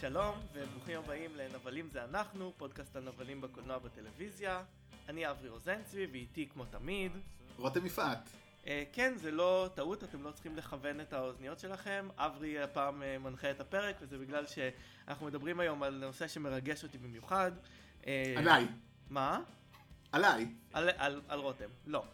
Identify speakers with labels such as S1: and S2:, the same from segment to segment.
S1: שלום וברוכים הבאים לנבלים זה אנחנו, פודקאסט על נבלים בקולנוע בטלוויזיה. אני אברי רוזנצבי ואיתי כמו תמיד.
S2: רותם יפעת.
S1: Uh, כן, זה לא טעות, אתם לא צריכים לכוון את האוזניות שלכם. אברי הפעם uh, מנחה את הפרק וזה בגלל שאנחנו מדברים היום על נושא שמרגש אותי במיוחד.
S2: Uh, עליי.
S1: מה?
S2: עליי.
S1: על, על, על רותם, לא.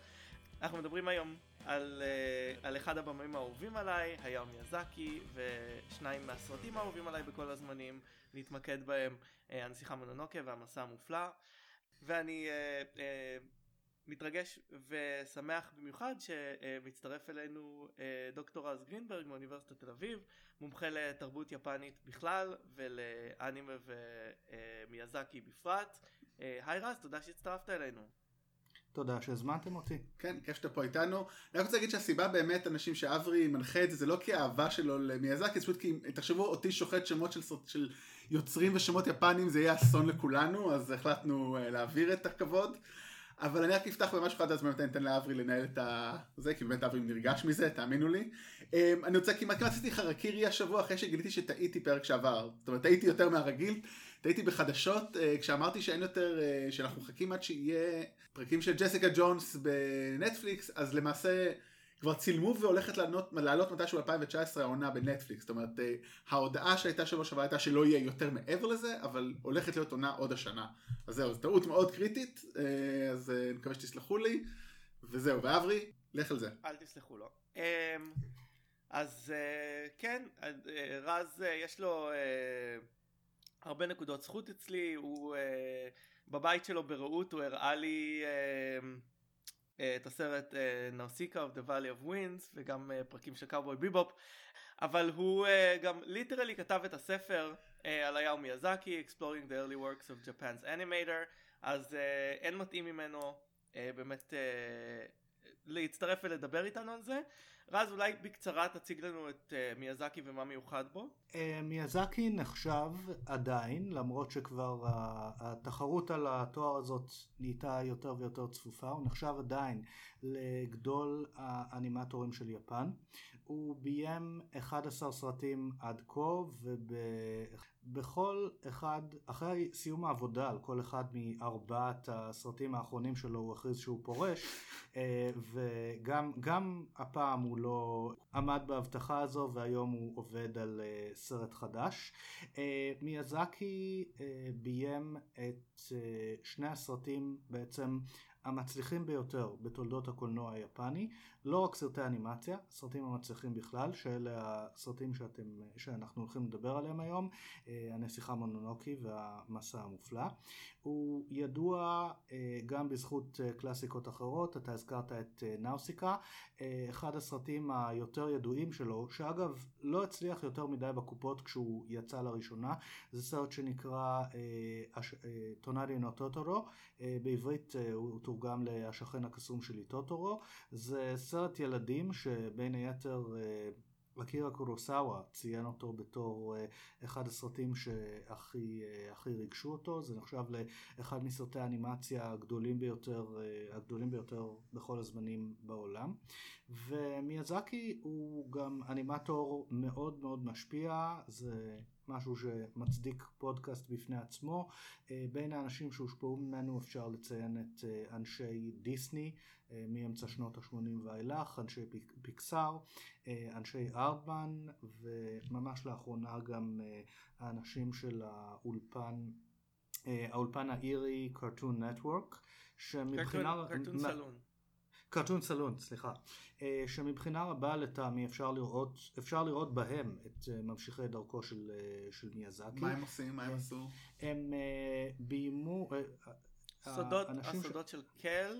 S1: אנחנו מדברים היום על, uh, על אחד הבמאים האהובים עליי, היה מיאזקי, ושניים מהסרטים האהובים עליי בכל הזמנים, נתמקד בהם uh, הנסיכה מונונוקה והמסע המופלא, ואני uh, uh, מתרגש ושמח במיוחד שמצטרף אלינו uh, דוקטור רז גרינברג מאוניברסיטת תל אביב, מומחה לתרבות יפנית בכלל ולאנימה ומיאזקי בפרט. היי רז, תודה שהצטרפת אלינו.
S3: תודה שהזמנתם אותי.
S2: כן, כיף שאתה פה איתנו. אני רק רוצה להגיד שהסיבה באמת, אנשים שאברי מנחה את זה, זה לא כי האהבה שלו למיאזקי, זה פשוט כי, תחשבו, אותי שוחט שמות של, של יוצרים ושמות יפנים, זה יהיה אסון לכולנו, אז החלטנו uh, להעביר את הכבוד. אבל אני רק אפתח במשהו אחד, אז באמת אני אתן לאברי לנהל את ה... זה, כי באמת אברי נרגש מזה, תאמינו לי. Um, אני רוצה, כמעט כמעט עשיתי חרקירי השבוע אחרי שגיליתי שטעיתי פרק שעבר. זאת אומרת, טעיתי יותר מהרגיל. טעיתי בחדשות uh, כשאמרתי שאין יותר, uh, שאנחנו מחכים עד שיהיה פרקים של ג'סיקה ג'ונס בנטפליקס, אז למעשה כבר צילמו והולכת לעלות, לעלות מתישהו 2019 העונה בנטפליקס. זאת אומרת, uh, ההודעה שהייתה שבוע שעבר הייתה שלא יהיה יותר מעבר לזה, אבל הולכת להיות עונה עוד השנה. אז זהו, זו טעות מאוד קריטית, אז אני מקווה שתסלחו לי, וזהו, ואברי, לך על זה.
S1: אל תסלחו לו. Um, אז כן, רז, יש לו... Uh, הרבה נקודות זכות אצלי, הוא uh, בבית שלו ברעות הוא הראה לי uh, uh, את הסרט נאוסיקה of the Valley of Winds וגם uh, פרקים של קאובוי ביבופ אבל הוא uh, גם ליטרלי כתב את הספר uh, על היאו מיאזקי Exploring the early works of Japan's animator אז uh, אין מתאים ממנו uh, באמת uh, להצטרף ולדבר איתנו על זה רז אולי בקצרה תציג לנו את uh, מיאזקי ומה מיוחד בו.
S3: Uh, מיאזקי נחשב עדיין למרות שכבר uh, התחרות על התואר הזאת נהייתה יותר ויותר צפופה הוא נחשב עדיין לגדול האנימטורים של יפן. הוא ביים 11 סרטים עד כה ובכל אחד אחרי סיום העבודה על כל אחד מארבעת הסרטים האחרונים שלו הוא הכריז שהוא פורש uh, וגם הפעם הוא לא עמד בהבטחה הזו והיום הוא עובד על uh, סרט חדש. Uh, מיאזקי ביים את שני הסרטים בעצם המצליחים ביותר בתולדות הקולנוע היפני, לא רק סרטי אנימציה, סרטים המצליחים בכלל, שאלה הסרטים שאתם, שאנחנו הולכים לדבר עליהם היום, הנסיכה מונונוקי והמסע המופלא. הוא ידוע גם בזכות קלאסיקות אחרות, אתה הזכרת את נאוסיקה, אחד הסרטים היותר ידועים שלו, שאגב לא הצליח יותר מדי בקופות כשהוא יצא לראשונה, זה סרט שנקרא טונאדי נו טוטורו, בעברית הוא תורגם להשכן הקסום שלי טוטורו, זה סרט ילדים שבין היתר אקירה קורוסאווה ציין אותו בתור אחד הסרטים שהכי ריגשו אותו, זה נחשב לאחד מסרטי האנימציה הגדולים ביותר, הגדולים ביותר בכל הזמנים בעולם. ומיאזקי הוא גם אנימטור מאוד מאוד משפיע, זה משהו שמצדיק פודקאסט בפני עצמו. בין האנשים שהושפעו ממנו אפשר לציין את אנשי דיסני מאמצע שנות ה-80 ואילך, אנשי פיקסאר, אנשי ארטמן וממש לאחרונה גם האנשים של האולפן האולפן האירי קרטון נטוורק
S1: שמבחינה... קרטון סלון.
S3: קרטון סלון, סליחה, שמבחינה רבה לטעמי אפשר לראות, אפשר לראות בהם את ממשיכי דרכו של, של מיאזקי.
S2: מה הם עושים? מה הם עשו?
S3: הם ביימו...
S1: סודות, הסודות ש... של קל?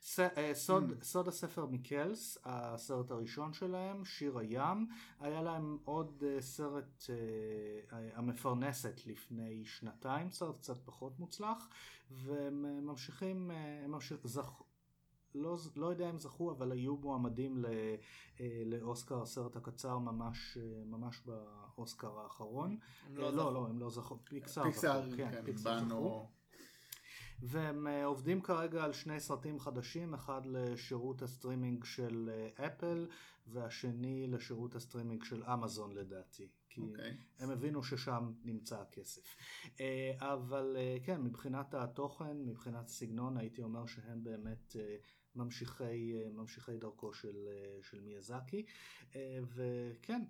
S3: ס, סוד, mm. סוד הספר מקלס, הסרט הראשון שלהם, שיר הים, היה להם עוד סרט המפרנסת לפני שנתיים, סרט קצת פחות מוצלח, והם ממשיכים, הם ממשיך, זכ, לא, לא יודע אם זכו, אבל היו מועמדים ל, לאוסקר הסרט הקצר ממש, ממש באוסקר האחרון.
S1: הם לא,
S3: לא, לא, הם לא זכו, פיקסאר,
S2: פיקסאר, כן, כן,
S3: פיקסאר זכו. והם אה, עובדים כרגע על שני סרטים חדשים, אחד לשירות הסטרימינג של אה, אפל והשני לשירות הסטרימינג של אמזון לדעתי. כי okay.
S2: אוקיי.
S3: הם הבינו ששם נמצא הכסף. אה, אבל כן, מבחינת התוכן, מבחינת הסגנון, הייתי אומר שהם באמת ממשיכי, ממשיכי דרכו של, של מיאזקי. וכן,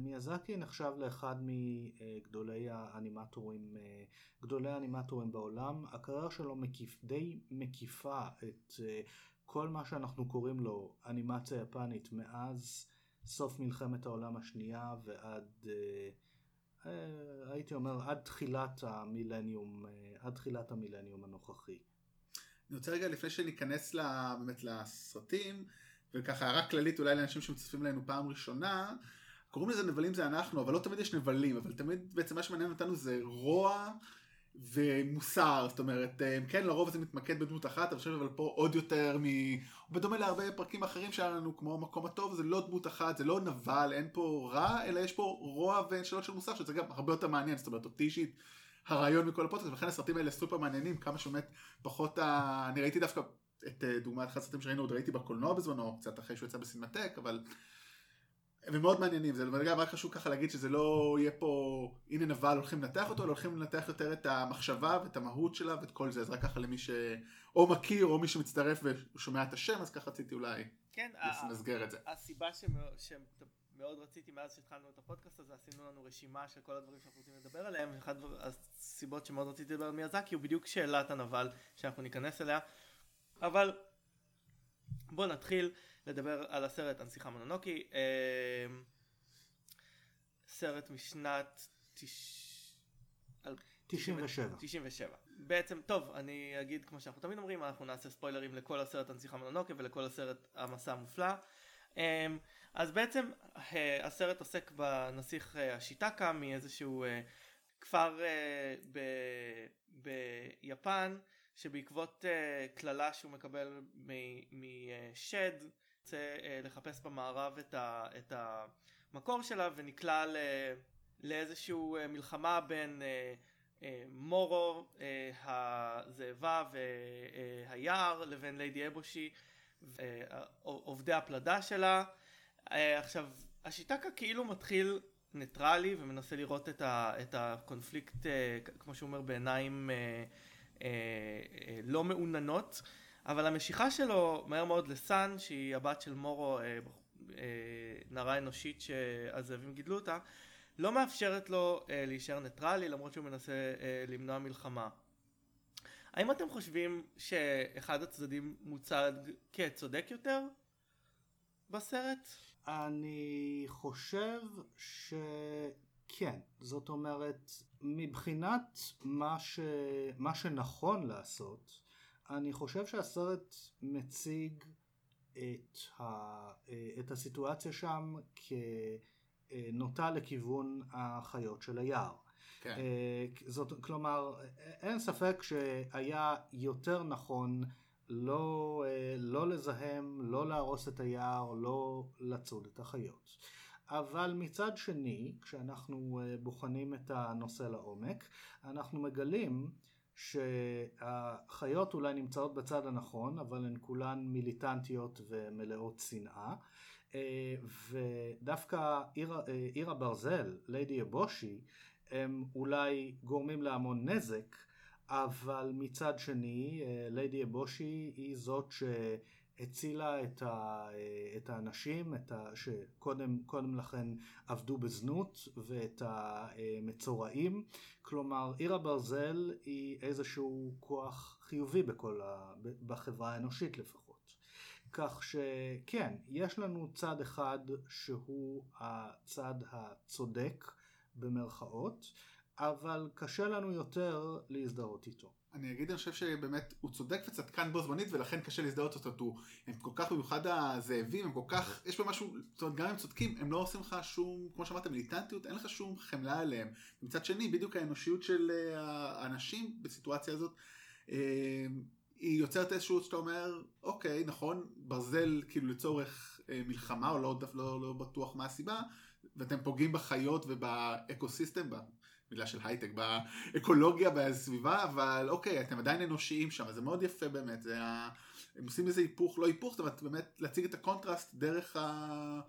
S3: מיאזקי נחשב לאחד מגדולי האנימטורים, גדולי האנימטורים בעולם. הקריירה שלו מקיף, די מקיפה את כל מה שאנחנו קוראים לו אנימציה יפנית מאז סוף מלחמת העולם השנייה ועד, הייתי אומר, עד תחילת המילניום, עד תחילת המילניום הנוכחי.
S2: אני רוצה רגע לפני שניכנס באמת לסרטים, וככה הערה כללית אולי לאנשים שמצטרפים אלינו פעם ראשונה, קוראים לזה נבלים זה אנחנו, אבל לא תמיד יש נבלים, אבל תמיד בעצם מה שמעניין אותנו זה רוע ומוסר, זאת אומרת, כן לרוב זה מתמקד בדמות אחת, אני חושב אבל פה עוד יותר מ... בדומה להרבה פרקים אחרים שהיה לנו, כמו המקום הטוב, זה לא דמות אחת, זה לא נבל, אין פה רע, אלא יש פה רוע ושאלות של מוסר, שזה גם הרבה יותר מעניין, זאת אומרת, אותי אישית. הרעיון מכל הפודקאסט, ולכן הסרטים האלה סופר מעניינים, כמה שבאמת פחות, ה... אני ראיתי דווקא את אה, דוגמת אחד הסרטים שראינו, עוד ראיתי בקולנוע בזמנו, קצת אחרי שהוא יצא בסינמטק, אבל הם מאוד מעניינים, זה גם רק חשוב ככה להגיד שזה לא יהיה פה, הנה נבל הולכים לנתח אותו, אלא הולכים לנתח יותר את המחשבה ואת המהות שלה ואת כל זה, אז רק ככה למי שאו מכיר או מי שמצטרף ושומע את השם, אז ככה רציתי אולי
S1: כן,
S2: לסגר את זה.
S1: הסיבה שמאוד רציתי מאז שהתחלנו את הפודקאסט הזה, עשינו לנו רשימה של כל הדברים שאנחנו רוצים לדבר עליהם, אחת הסיבות שמאוד רציתי לדבר על מיאזקי הוא בדיוק שאלת הנבל שאנחנו ניכנס אליה, אבל בואו נתחיל. לדבר על הסרט הנסיכה מונונוקי, אה, סרט משנת
S3: 97.
S1: 97. בעצם, טוב, אני אגיד כמו שאנחנו תמיד אומרים, אנחנו נעשה ספוילרים לכל הסרט הנסיכה מונונוקי ולכל הסרט המסע המופלא. אה, אז בעצם אה, הסרט עוסק בנסיך השיטקה מאיזשהו כפר ביפן שבעקבות קללה שהוא מקבל משד רוצה אה, לחפש במערב את, ה, את המקור שלה ונקלע ל, לאיזושהי אה, מלחמה בין אה, מורו הזאבה והיער לבין ליידי אבושי עובדי הפלדה שלה עכשיו אשיטקה כאילו מתחיל ניטרלי ומנסה לראות את, ה, את הקונפליקט כמו שהוא אומר בעיניים לא מעוננות אבל המשיכה שלו מהר מאוד לסאן, שהיא הבת של מורו, אה, אה, נערה אנושית שהזאבים גידלו אותה, לא מאפשרת לו אה, להישאר ניטרלי למרות שהוא מנסה אה, למנוע מלחמה. האם אתם חושבים שאחד הצדדים מוצג כצודק יותר בסרט?
S3: אני חושב שכן, זאת אומרת, מבחינת מה, ש... מה שנכון לעשות, אני חושב שהסרט מציג את, ה, את הסיטואציה שם כנוטה לכיוון החיות של היער. כן. אה, זאת, כלומר, אין ספק שהיה יותר נכון לא, אה, לא לזהם, לא להרוס את היער, לא לצוד את החיות. אבל מצד שני, כשאנחנו אה, בוחנים את הנושא לעומק, אנחנו מגלים שהחיות אולי נמצאות בצד הנכון, אבל הן כולן מיליטנטיות ומלאות שנאה. אה, ודווקא עיר, עיר הברזל, ליידי אבושי, הם אולי גורמים להמון נזק, אבל מצד שני, אה, ליידי אבושי היא זאת ש... הצילה את, ה, את האנשים את ה, שקודם לכן עבדו בזנות ואת המצורעים. כלומר, עיר הברזל היא איזשהו כוח חיובי בכל ה, בחברה האנושית לפחות. כך שכן, יש לנו צד אחד שהוא הצד הצודק במרכאות, אבל קשה לנו יותר להזדהות איתו.
S2: אני אגיד, אני חושב שבאמת הוא צודק וצדקן בו זמנית ולכן קשה להזדהות אותו. הם כל כך, במיוחד הזאבים, הם כל כך, יש בהם משהו, זאת אומרת, גם אם הם צודקים, הם לא עושים לך שום, כמו שאמרת, מיליטנטיות, אין לך שום חמלה עליהם. מצד שני, בדיוק האנושיות של אה, האנשים בסיטואציה הזאת, אה, היא יוצרת איזשהו, שאתה אומר, אוקיי, נכון, ברזל כאילו לצורך אה, מלחמה, או לא, לא, לא, לא בטוח מה הסיבה, ואתם פוגעים בחיות ובאקוסיסטם, במילה של הייטק, באקולוגיה, בסביבה, אבל אוקיי, אתם עדיין אנושיים שם, זה מאוד יפה באמת, זה ה... הם עושים איזה היפוך, לא היפוך, זאת אומרת באמת להציג את הקונטרסט דרך ה...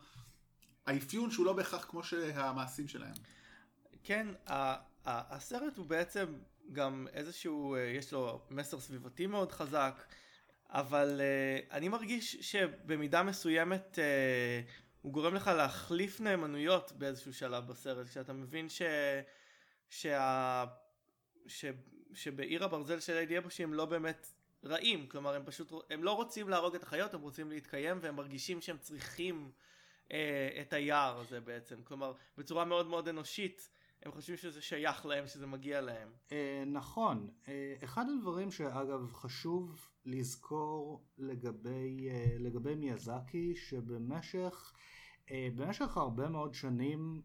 S2: האפיון שהוא לא בהכרח כמו שהמעשים שלהם.
S1: כן, הסרט הוא בעצם גם איזשהו, אה, יש לו מסר סביבתי מאוד חזק, אבל uh, אני מרגיש שבמידה מסוימת uh, הוא גורם לך להחליף נאמנויות באיזשהו שלב בסרט, כשאתה מבין ש... שה... ש... שבעיר הברזל של איידי אבושי הם לא באמת רעים, כלומר הם פשוט, הם לא רוצים להרוג את החיות, הם רוצים להתקיים והם מרגישים שהם צריכים אה, את היער הזה בעצם, כלומר בצורה מאוד מאוד אנושית הם חושבים שזה שייך להם, שזה מגיע להם.
S3: אה, נכון, אה, אחד הדברים שאגב חשוב לזכור לגבי, אה, לגבי מיאזקי, שבמשך אה, במשך הרבה מאוד שנים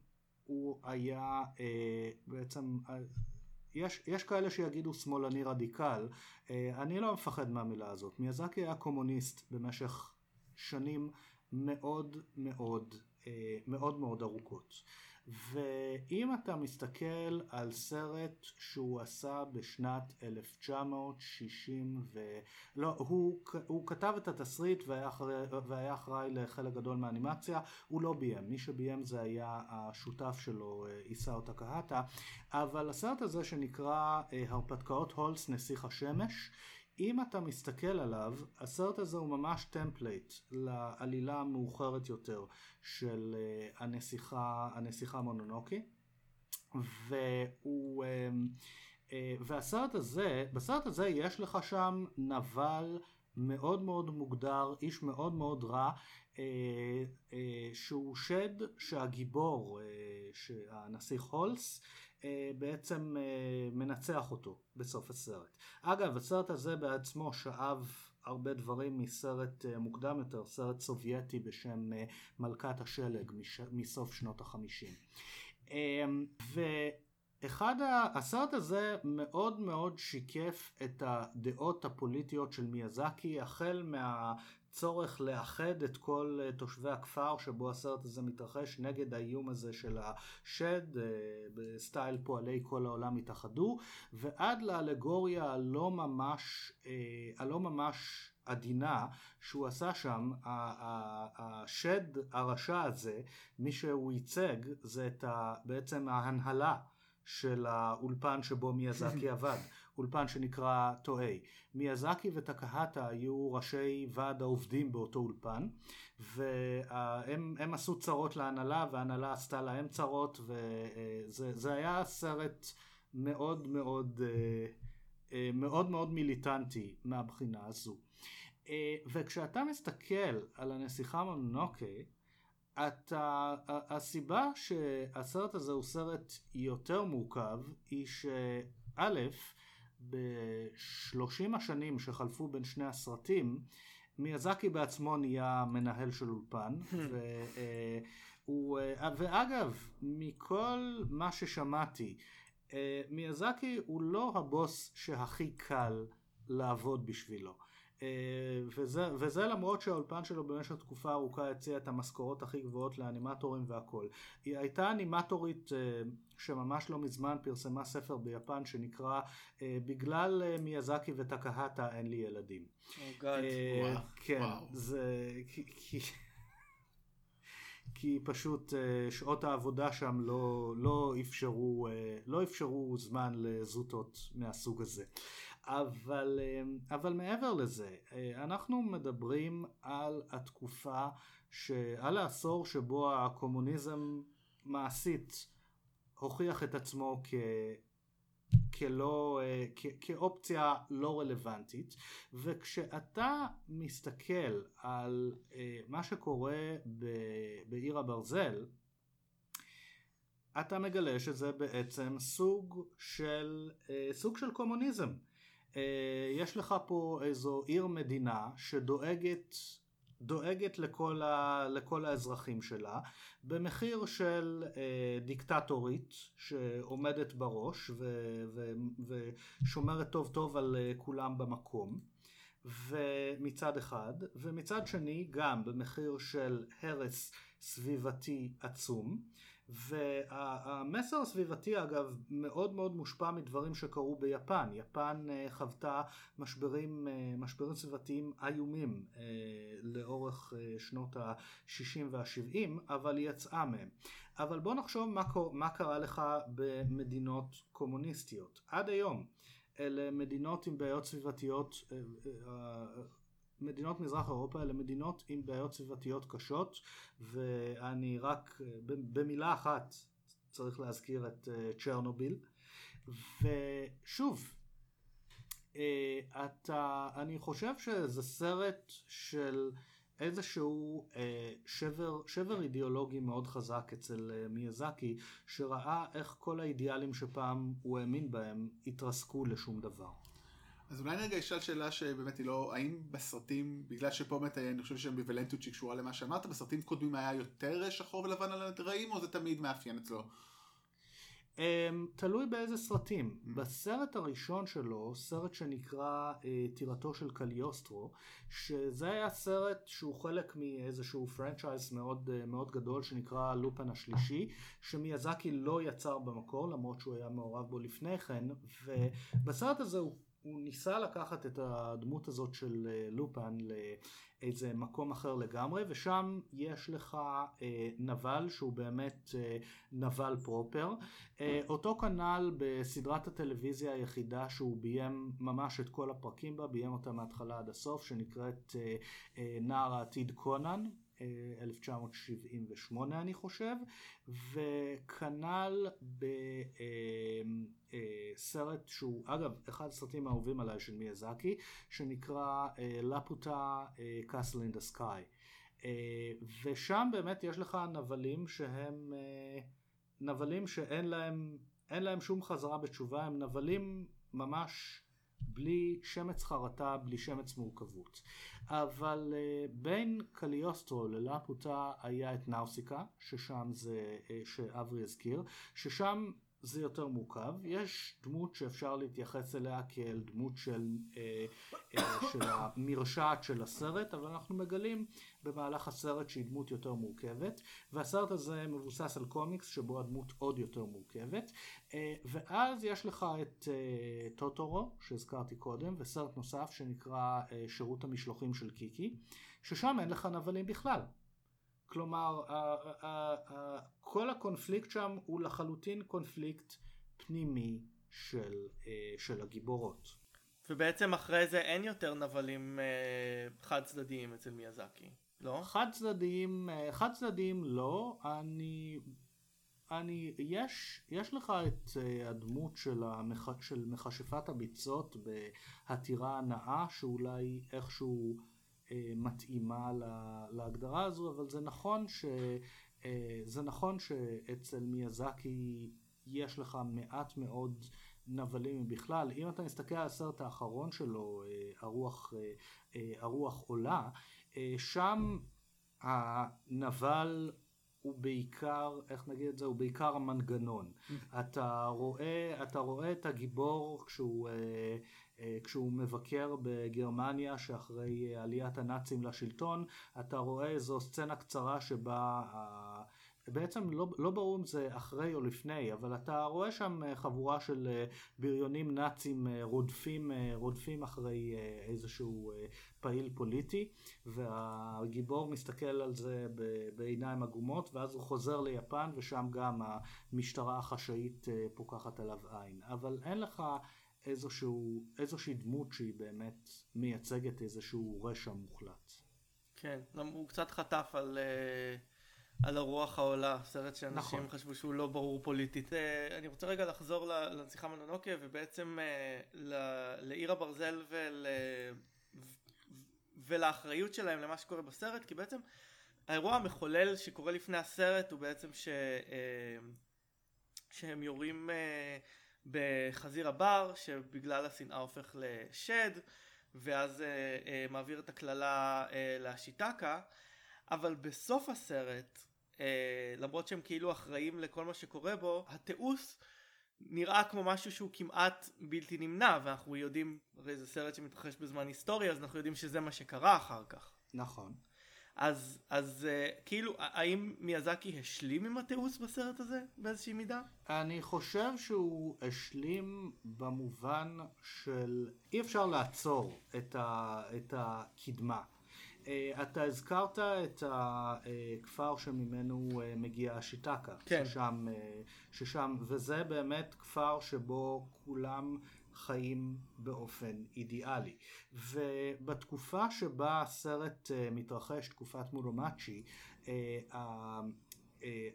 S3: הוא היה אה, בעצם אה, יש, יש כאלה שיגידו שמאלני רדיקל, אה, אני לא מפחד מהמילה הזאת. מיאזקי היה קומוניסט במשך שנים מאוד מאוד מאוד מאוד ארוכות. ואם אתה מסתכל על סרט שהוא עשה בשנת 1960 ו... לא, הוא, הוא כתב את התסריט והיה אחראי, לחלק גדול מהאנימציה, הוא לא ביים, מי שביים זה היה השותף שלו, איסאו טקהטה, אבל הסרט הזה שנקרא אה, הרפתקאות הולס נסיך השמש, אם אתה מסתכל עליו, הסרט הזה הוא ממש template לעלילה המאוחרת יותר של uh, הנסיכה, הנסיכה מונונוקי. והוא, uh, uh, והסרט הזה, בסרט הזה יש לך שם נבל מאוד מאוד מוגדר, איש מאוד מאוד רע, uh, uh, שהוא שד שהגיבור, uh, שהנסיך הולס, אה, בעצם אה, מנצח אותו בסוף הסרט. אגב, הסרט הזה בעצמו שאב הרבה דברים מסרט אה, מוקדם יותר, סרט סובייטי בשם מלכת השלג מסוף שנות החמישים. ואחד, הסרט הזה מאוד מאוד שיקף את הדעות הפוליטיות של מיאזקי, החל מה... צורך לאחד את כל אה, תושבי הכפר שבו הסרט הזה מתרחש נגד האיום הזה של השד אה, בסטייל פועלי כל העולם התאחדו ועד לאלגוריה הלא ממש, אה, הלא ממש עדינה שהוא עשה שם, השד הרשע הזה, מי שהוא ייצג זה את ה, בעצם ההנהלה של האולפן שבו מיאזקי עבד. אולפן שנקרא טואי. מיאזקי וטקהטה היו ראשי ועד העובדים באותו אולפן והם עשו צרות להנהלה וההנהלה עשתה להם צרות וזה היה סרט מאוד מאוד אה, אה, מאוד מאוד מיליטנטי מהבחינה הזו. אה, וכשאתה מסתכל על הנסיכה מונוקי אתה, הסיבה שהסרט הזה הוא סרט יותר מורכב היא שא' בשלושים השנים שחלפו בין שני הסרטים, מיאזקי בעצמו נהיה מנהל של אולפן, והוא, אה, ואגב, מכל מה ששמעתי, אה, מיאזקי הוא לא הבוס שהכי קל לעבוד בשבילו. אה, וזה, וזה למרות שהאולפן שלו במשך תקופה ארוכה הציע את המשכורות הכי גבוהות לאנימטורים והכל. היא הייתה אנימטורית אה, שממש לא מזמן פרסמה ספר ביפן שנקרא אה, בגלל מיאזקי וטקהטה אין לי ילדים.
S1: Oh God.
S3: כן, זה... כי, כי... כי פשוט שעות העבודה שם לא, לא, אפשרו, לא אפשרו זמן לזוטות מהסוג הזה. אבל, אמ, אבל מעבר לזה, אה, אנחנו מדברים על התקופה, ש... על העשור שבו הקומוניזם מעשית הוכיח את עצמו כ... כלא, אה, כ... כאופציה לא רלוונטית, וכשאתה מסתכל על אה, מה שקורה ב... בעיר הברזל, אתה מגלה שזה בעצם סוג של, סוג של קומוניזם. אה, יש לך פה איזו עיר מדינה שדואגת דואגת לכל, ה, לכל האזרחים שלה במחיר של אה, דיקטטורית שעומדת בראש ו, ו, ושומרת טוב טוב על אה, כולם במקום ומצד אחד ומצד שני גם במחיר של הרס סביבתי עצום. והמסר הסביבתי אגב מאוד מאוד מושפע מדברים שקרו ביפן. יפן חוותה משברים, משברים סביבתיים איומים לאורך שנות ה-60 וה-70, אבל היא יצאה מהם. אבל בוא נחשוב מה, מה קרה לך במדינות קומוניסטיות. עד היום אלה מדינות עם בעיות סביבתיות מדינות מזרח אירופה אלה מדינות עם בעיות סביבתיות קשות ואני רק במילה אחת צריך להזכיר את אה, צ'רנוביל ושוב אה, אתה, אני חושב שזה סרט של איזשהו אה, שבר, שבר אידיאולוגי מאוד חזק אצל מיאזקי שראה איך כל האידיאלים שפעם הוא האמין בהם התרסקו לשום דבר.
S2: אז אולי רגע אשאל שאלה שבאמת היא לא, האם בסרטים, בגלל שפה באמת אני חושב שהאמביוולנטיות שקשורה למה שאמרת, בסרטים קודמים היה יותר שחור ולבן על הרעים או זה תמיד מאפיין אצלו?
S3: Um, תלוי באיזה סרטים. Mm-hmm. בסרט הראשון שלו, סרט שנקרא uh, טירתו של קליוסטרו, שזה היה סרט שהוא חלק מאיזשהו franchise מאוד, uh, מאוד גדול שנקרא לופן השלישי, שמיאזקי לא יצר במקור למרות שהוא היה מעורב בו לפני כן, ובסרט הזה הוא הוא ניסה לקחת את הדמות הזאת של אה, לופן לאיזה מקום אחר לגמרי ושם יש לך אה, נבל שהוא באמת אה, נבל פרופר. אותו כנ"ל בסדרת הטלוויזיה היחידה שהוא ביים ממש את כל הפרקים בה, ביים אותה מההתחלה עד הסוף שנקראת נער העתיד קונן 1978 אני חושב, וכנ"ל בסרט שהוא אגב אחד הסרטים האהובים עליי של מיאזקי, שנקרא לפוטה קאסל אין דה סקאי. ושם באמת יש לך נבלים שהם אה, נבלים שאין להם, להם שום חזרה בתשובה, הם נבלים ממש בלי שמץ חרטה, בלי שמץ מורכבות. אבל uh, בין קליוסטרו ללפוטה היה את נאוסיקה, ששם זה, uh, שאברי הזכיר, ששם זה יותר מורכב. יש דמות שאפשר להתייחס אליה כאל דמות של, אה, אה, של המרשעת של הסרט, אבל אנחנו מגלים במהלך הסרט שהיא דמות יותר מורכבת, והסרט הזה מבוסס על קומיקס שבו הדמות עוד יותר מורכבת, אה, ואז יש לך את טוטורו שהזכרתי קודם, וסרט נוסף שנקרא שירות המשלוחים של קיקי, ששם אין לך נבלים בכלל. כלומר, כל הקונפליקט שם הוא לחלוטין קונפליקט פנימי של, אה, של הגיבורות.
S1: ובעצם אחרי זה אין יותר נבלים אה, חד צדדיים אצל מיאזקי, לא?
S3: חד צדדיים, אה, חד צדדיים לא, אני, אני, יש, יש לך את הדמות של, המח, של מכשפת הביצות בעתירה הנאה שאולי איכשהו מתאימה להגדרה הזו, אבל זה נכון, ש, אה, זה נכון שאצל מיאזקי יש לך מעט מאוד נבלים בכלל. אם אתה מסתכל על הסרט האחרון שלו, אה, הרוח, הרוח עולה, שם הנבל הוא בעיקר, איך נגיד את זה, הוא בעיקר המנגנון. אתה רואה, אתה רואה את הגיבור כשהוא אה, כשהוא מבקר בגרמניה שאחרי אה, עליית הנאצים לשלטון, אתה רואה איזו סצנה קצרה שבה בעצם לא, לא ברור אם זה אחרי או לפני, אבל אתה רואה שם אה, חבורה של בריונים נאצים רודפים, רודפים אחרי איזשהו פעיל פוליטי, והגיבור מסתכל על זה בעיניים עגומות, ואז הוא חוזר ליפן, ושם גם המשטרה החשאית פוקחת עליו עין. אבל אין לך איזשהו, איזושהי דמות שהיא באמת מייצגת איזשהו רשע מוחלט.
S1: כן, הוא קצת חטף על, אה, על הרוח העולה, סרט שאנשים נכון. חשבו שהוא לא ברור פוליטית. אה, אני רוצה רגע לחזור לנסיכה מנונוקיה ובעצם אה, לעיר הברזל ול, ולאחריות שלהם למה שקורה בסרט, כי בעצם האירוע המחולל שקורה לפני הסרט הוא בעצם ש... שהם יורים בחזיר הבר שבגלל השנאה הופך לשד ואז אה, אה, מעביר את הקללה אה, לאשיטקה אבל בסוף הסרט אה, למרות שהם כאילו אחראים לכל מה שקורה בו התיעוש נראה כמו משהו שהוא כמעט בלתי נמנע ואנחנו יודעים הרי זה סרט שמתרחש בזמן היסטורי אז אנחנו יודעים שזה מה שקרה אחר כך.
S3: נכון.
S1: אז, אז uh, כאילו, האם מיאזקי השלים עם התיעוש בסרט הזה באיזושהי מידה?
S3: אני חושב שהוא השלים במובן של אי אפשר לעצור את, ה, את הקדמה. Uh, אתה הזכרת את הכפר שממנו uh, מגיע השיטקה,
S1: כן.
S3: ששם, uh, ששם, וזה באמת כפר שבו כולם חיים באופן אידיאלי. ובתקופה שבה הסרט מתרחש, תקופת מורומאצ'י,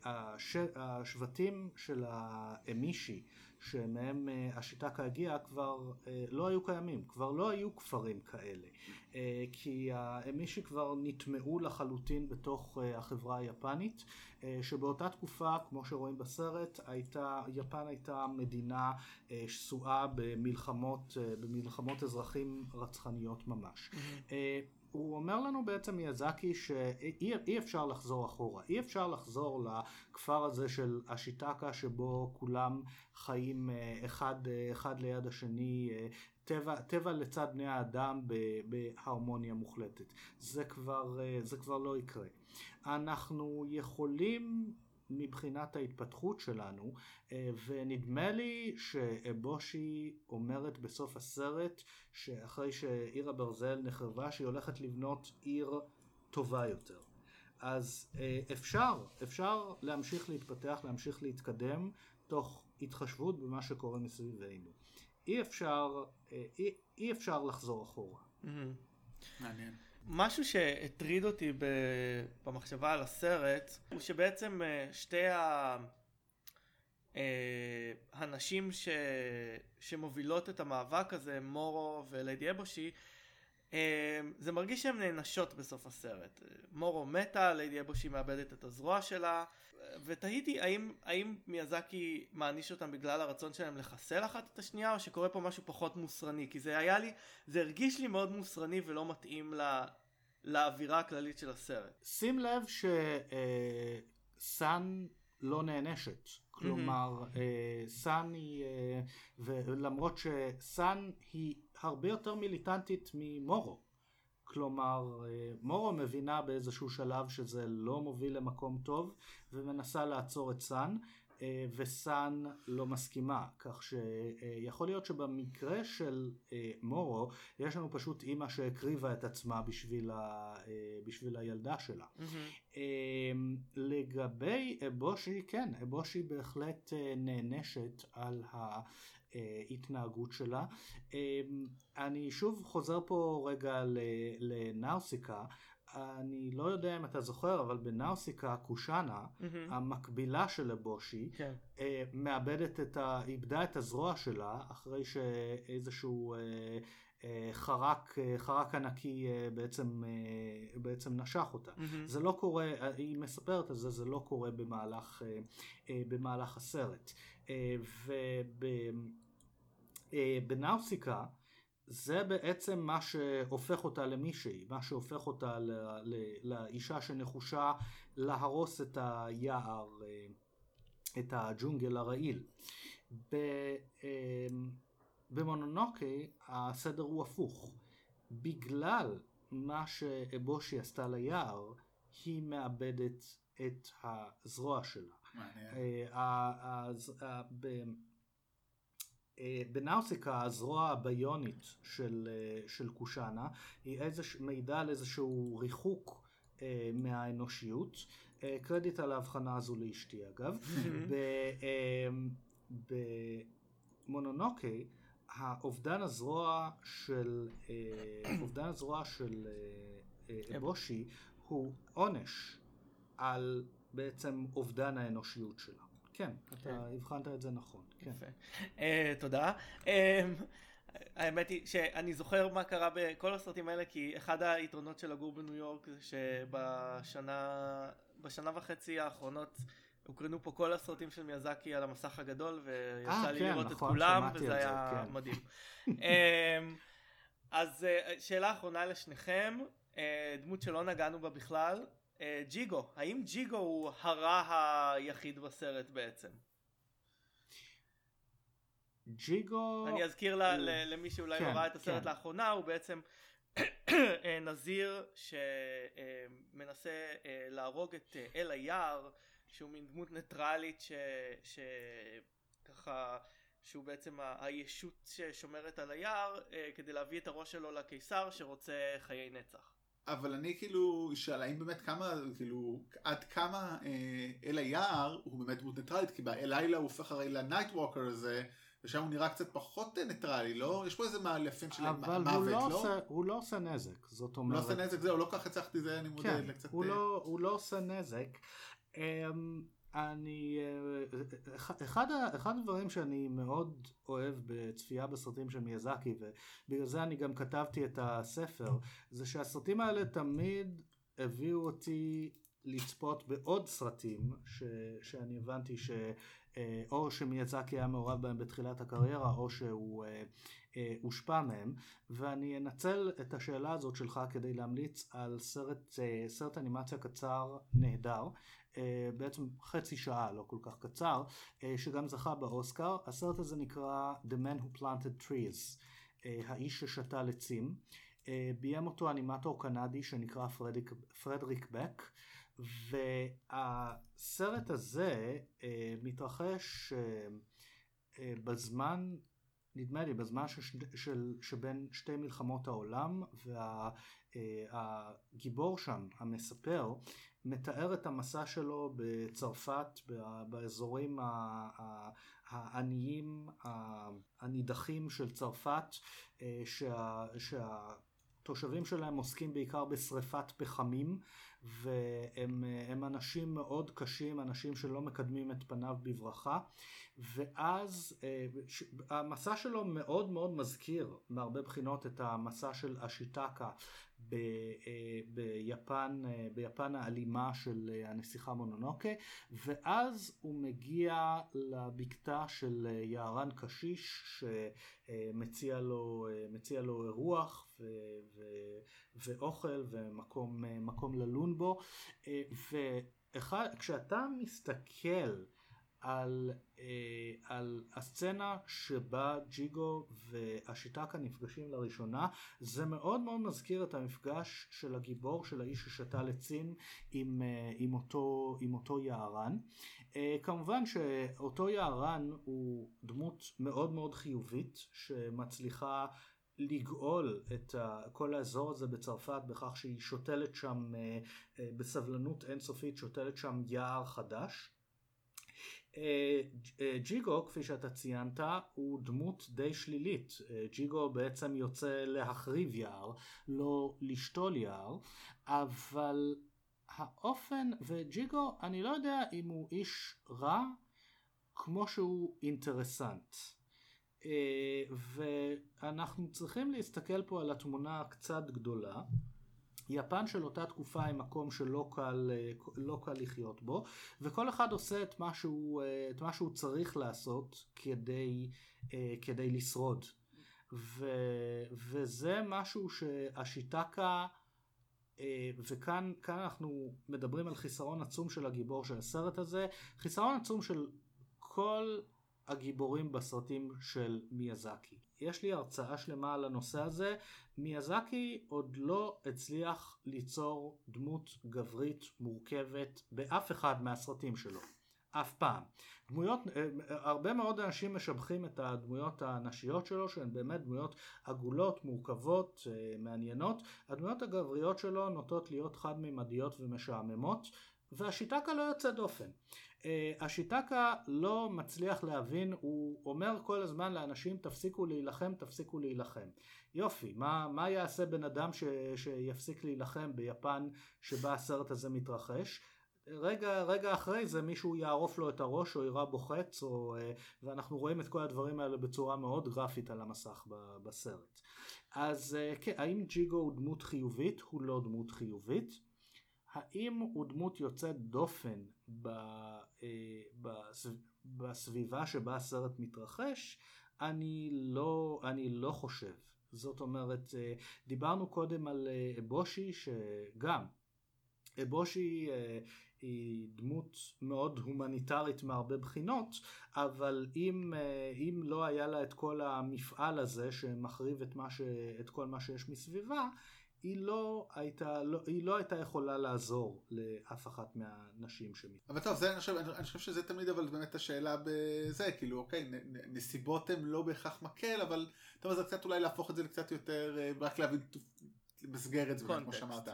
S3: הש... השבטים של האמישי שמהם השיטקה הגיעה כבר לא היו קיימים, כבר לא היו כפרים כאלה כי האמישי כבר נטמעו לחלוטין בתוך החברה היפנית שבאותה תקופה כמו שרואים בסרט הייתה, יפן הייתה מדינה שסועה במלחמות, במלחמות אזרחים רצחניות ממש mm-hmm. הוא אומר לנו בעצם מיאזקי שאי אפשר לחזור אחורה, אי אפשר לחזור לכפר הזה של השיטקה שבו כולם חיים אחד, אחד ליד השני, טבע, טבע לצד בני האדם בהרמוניה מוחלטת. זה כבר, זה כבר לא יקרה. אנחנו יכולים מבחינת ההתפתחות שלנו, ונדמה לי שאבושי אומרת בסוף הסרט שאחרי שעיר הברזל נחרבה שהיא הולכת לבנות עיר טובה יותר. אז אפשר, אפשר להמשיך להתפתח, להמשיך להתקדם תוך התחשבות במה שקורה מסביבנו. אי אפשר, אי, אי אפשר לחזור אחורה.
S1: Mm-hmm. משהו שהטריד אותי במחשבה על הסרט הוא שבעצם שתי ה... הנשים ש... שמובילות את המאבק הזה, מורו וליידי אבושי, זה מרגיש שהן נענשות בסוף הסרט. מורו מתה, ליידי אבושי מאבדת את הזרוע שלה, ותהיתי האם, האם מיאזקי מעניש אותם בגלל הרצון שלהם לחסל אחת את השנייה, או שקורה פה משהו פחות מוסרני, כי זה היה לי, זה הרגיש לי מאוד מוסרני ולא מתאים לה, לאווירה הכללית של הסרט.
S3: שים לב שסאן לא נענשת. כלומר, mm-hmm. סאן היא, ולמרות שסאן היא הרבה יותר מיליטנטית ממורו. כלומר, מורו מבינה באיזשהו שלב שזה לא מוביל למקום טוב ומנסה לעצור את סאן. וסאן לא מסכימה, כך שיכול להיות שבמקרה של מורו יש לנו פשוט אימא שהקריבה את עצמה בשביל, ה... בשביל הילדה שלה. Mm-hmm. לגבי אבושי, כן, אבושי בהחלט נענשת על ההתנהגות שלה. אני שוב חוזר פה רגע לנאוסיקה. אני לא יודע אם אתה זוכר, אבל בנאוסיקה קושאנה, mm-hmm. המקבילה של לבושי, כן. אה, מאבדת את ה... איבדה את הזרוע שלה אחרי שאיזשהו אה, אה, חרק, אה, חרק ענקי אה, בעצם, אה, בעצם נשך אותה. Mm-hmm. זה לא קורה, היא מספרת על זה, זה לא קורה במהלך, אה, אה, במהלך הסרט. אה, ובנאוסיקה, אה, זה בעצם מה שהופך אותה למישהי, מה שהופך אותה ל, ל, לאישה שנחושה להרוס את היער, אה, את הג'ונגל הרעיל. אמ, במונונוקי הסדר הוא הפוך. בגלל מה שאבושי עשתה ליער, היא מאבדת את הזרוע שלה. מעניין. אה, אה, בנאוסיקה הזרוע הביונית של, אה, של קושאנה היא איזוש, מעידה על איזשהו ריחוק אה, מהאנושיות. אה, קרדיט על ההבחנה הזו לאשתי אגב. במונונוקי אה, האובדן הזרוע של אה, אובדן הזרוע של אה, אבושי הוא עונש על בעצם אובדן האנושיות שלה. כן, אתה כן. הבחנת את זה נכון. כן. יפה.
S1: Uh, תודה. Uh, האמת היא שאני זוכר מה קרה בכל הסרטים האלה כי אחד היתרונות של לגור בניו יורק זה שבשנה בשנה וחצי האחרונות הוקרנו פה כל הסרטים של מיאזקי על המסך הגדול ויצא 아, לי כן, לראות נכון, את כולם וזה היה כן. מדהים. אמ, אז שאלה אחרונה לשניכם, דמות שלא נגענו בה בכלל, ג'יגו, האם ג'יגו הוא הרע היחיד בסרט בעצם?
S3: ג'יגו...
S1: אני אזכיר לה, למי שאולי כן, לא ראה את הסרט כן. לאחרונה, הוא בעצם אה, נזיר שמנסה אה, להרוג את אה, אל היער שהוא מין דמות ניטרלית שככה שהוא בעצם הישות ששומרת על היער כדי להביא את הראש שלו לקיסר שרוצה חיי נצח.
S2: אבל אני כאילו אשאל האם באמת כמה כאילו עד כמה אה, אל היער הוא באמת דמות ניטרלית כי בלילה הוא הופך הרי ל Night Walker הזה ושם הוא נראה קצת פחות ניטרלי לא יש פה איזה מאלפים של
S3: אבל
S2: מוות
S3: הוא לא,
S2: לא?
S3: עושה, הוא לא עושה נזק, זאת
S2: הוא
S3: אומרת...
S2: לא עושה נזק זהו לא כל כך הצלחתי זה אני מודה
S3: כן,
S2: לקצת
S3: הוא
S2: אה,
S3: לא, הוא לא עושה נזק. אמ, אני, אה, אחד, ה- אחד הדברים שאני מאוד אוהב בצפייה בסרטים של מיאזקי ובגלל זה אני גם כתבתי את הספר זה שהסרטים האלה תמיד הביאו אותי לצפות בעוד סרטים ש, שאני הבנתי ש... אה, שמיאזקי היה מעורב בהם בתחילת הקריירה או שהוא אה, אה, הושפע מהם. ואני אנצל את השאלה הזאת שלך כדי להמליץ על סרט, אה, סרט אנימציה קצר נהדר אה, בעצם חצי שעה לא כל כך קצר אה, שגם זכה באוסקר. הסרט הזה נקרא The Man Who Planted Trees אה, האיש ששתל עצים אה, ביים אותו אנימטור קנדי שנקרא פרדיק, פרדריק בק. והסרט הזה אה, מתרחש אה, אה, בזמן נדמה לי בזמן שש, של, שבין שתי מלחמות העולם והגיבור שם המספר מתאר את המסע שלו בצרפת באזורים העניים הנידחים של צרפת אה, שה, שהתושבים שלהם עוסקים בעיקר בשריפת פחמים והם הם אנשים מאוד קשים, אנשים שלא מקדמים את פניו בברכה. ואז אה, המסע שלו מאוד מאוד מזכיר מהרבה בחינות את המסע של אשיטקה ב, אה, ביפן, אה, ביפן האלימה של אה, הנסיכה מונונוקה ואז הוא מגיע לבקתה של יערן קשיש שמציע לו, לו אירוח ו, ו, ואוכל ומקום מקום ללון בו. וכשאתה מסתכל על, אה, על הסצנה שבה ג'יגו והשיטקה נפגשים לראשונה זה מאוד מאוד מזכיר את המפגש של הגיבור של האיש ששתל עצים עם, אה, עם, אותו, עם אותו יערן. אה, כמובן שאותו יערן הוא דמות מאוד מאוד חיובית שמצליחה לגאול את כל האזור הזה בצרפת בכך שהיא שותלת שם אה, אה, בסבלנות אינסופית שותלת שם יער חדש. אה, ג'יגו כפי שאתה ציינת הוא דמות די שלילית. אה, ג'יגו בעצם יוצא להחריב יער לא לשתול יער אבל האופן וג'יגו אני לא יודע אם הוא איש רע כמו שהוא אינטרסנט. אה, ואנחנו צריכים להסתכל פה על התמונה הקצת גדולה יפן של אותה תקופה היא מקום שלא קל, אה, לא קל לחיות בו וכל אחד עושה את מה שהוא, אה, את מה שהוא צריך לעשות כדי, אה, כדי לשרוד. ו, וזה משהו שהשיטקה וכאן כאן אנחנו מדברים על חיסרון עצום של הגיבור של הסרט הזה. חיסרון עצום של כל הגיבורים בסרטים של מיאזקי. יש לי הרצאה שלמה על הנושא הזה. מיאזקי עוד לא הצליח ליצור דמות גברית מורכבת באף אחד מהסרטים שלו. אף פעם. דמויות, אה, הרבה מאוד אנשים משבחים את הדמויות הנשיות שלו שהן באמת דמויות עגולות, מורכבות, אה, מעניינות. הדמויות הגבריות שלו נוטות להיות חד-ממדיות ומשעממות. והשיטקה לא יוצא דופן. Uh, השיטקה לא מצליח להבין, הוא אומר כל הזמן לאנשים תפסיקו להילחם, תפסיקו להילחם. יופי, מה, מה יעשה בן אדם ש, שיפסיק להילחם ביפן שבה הסרט הזה מתרחש? רגע, רגע אחרי זה מישהו יערוף לו את הראש או יירה בו חץ או, uh, ואנחנו רואים את כל הדברים האלה בצורה מאוד גרפית על המסך בסרט. אז uh, כן, האם ג'יגו הוא דמות חיובית? הוא לא דמות חיובית. האם הוא דמות יוצאת דופן ב, אה, בסב, בסביבה שבה הסרט מתרחש? אני לא, אני לא חושב. זאת אומרת, אה, דיברנו קודם על אה, אבושי שגם, אבושי אה, היא דמות מאוד הומניטרית מהרבה בחינות, אבל אם, אם לא היה לה את כל המפעל הזה שמחריב את, ש, את כל מה שיש מסביבה, היא לא הייתה, לא, היא לא הייתה יכולה לעזור לאף אחת מהנשים שמת.
S2: אבל טוב, זה, אני, חושב, אני חושב שזה תמיד אבל באמת השאלה בזה, כאילו, אוקיי, נ, נסיבות הן לא בהכרח מקל, אבל טוב, זה קצת אולי להפוך את זה לקצת יותר, אה, רק להבין, למסגר את זה, כמו שאמרת. כן.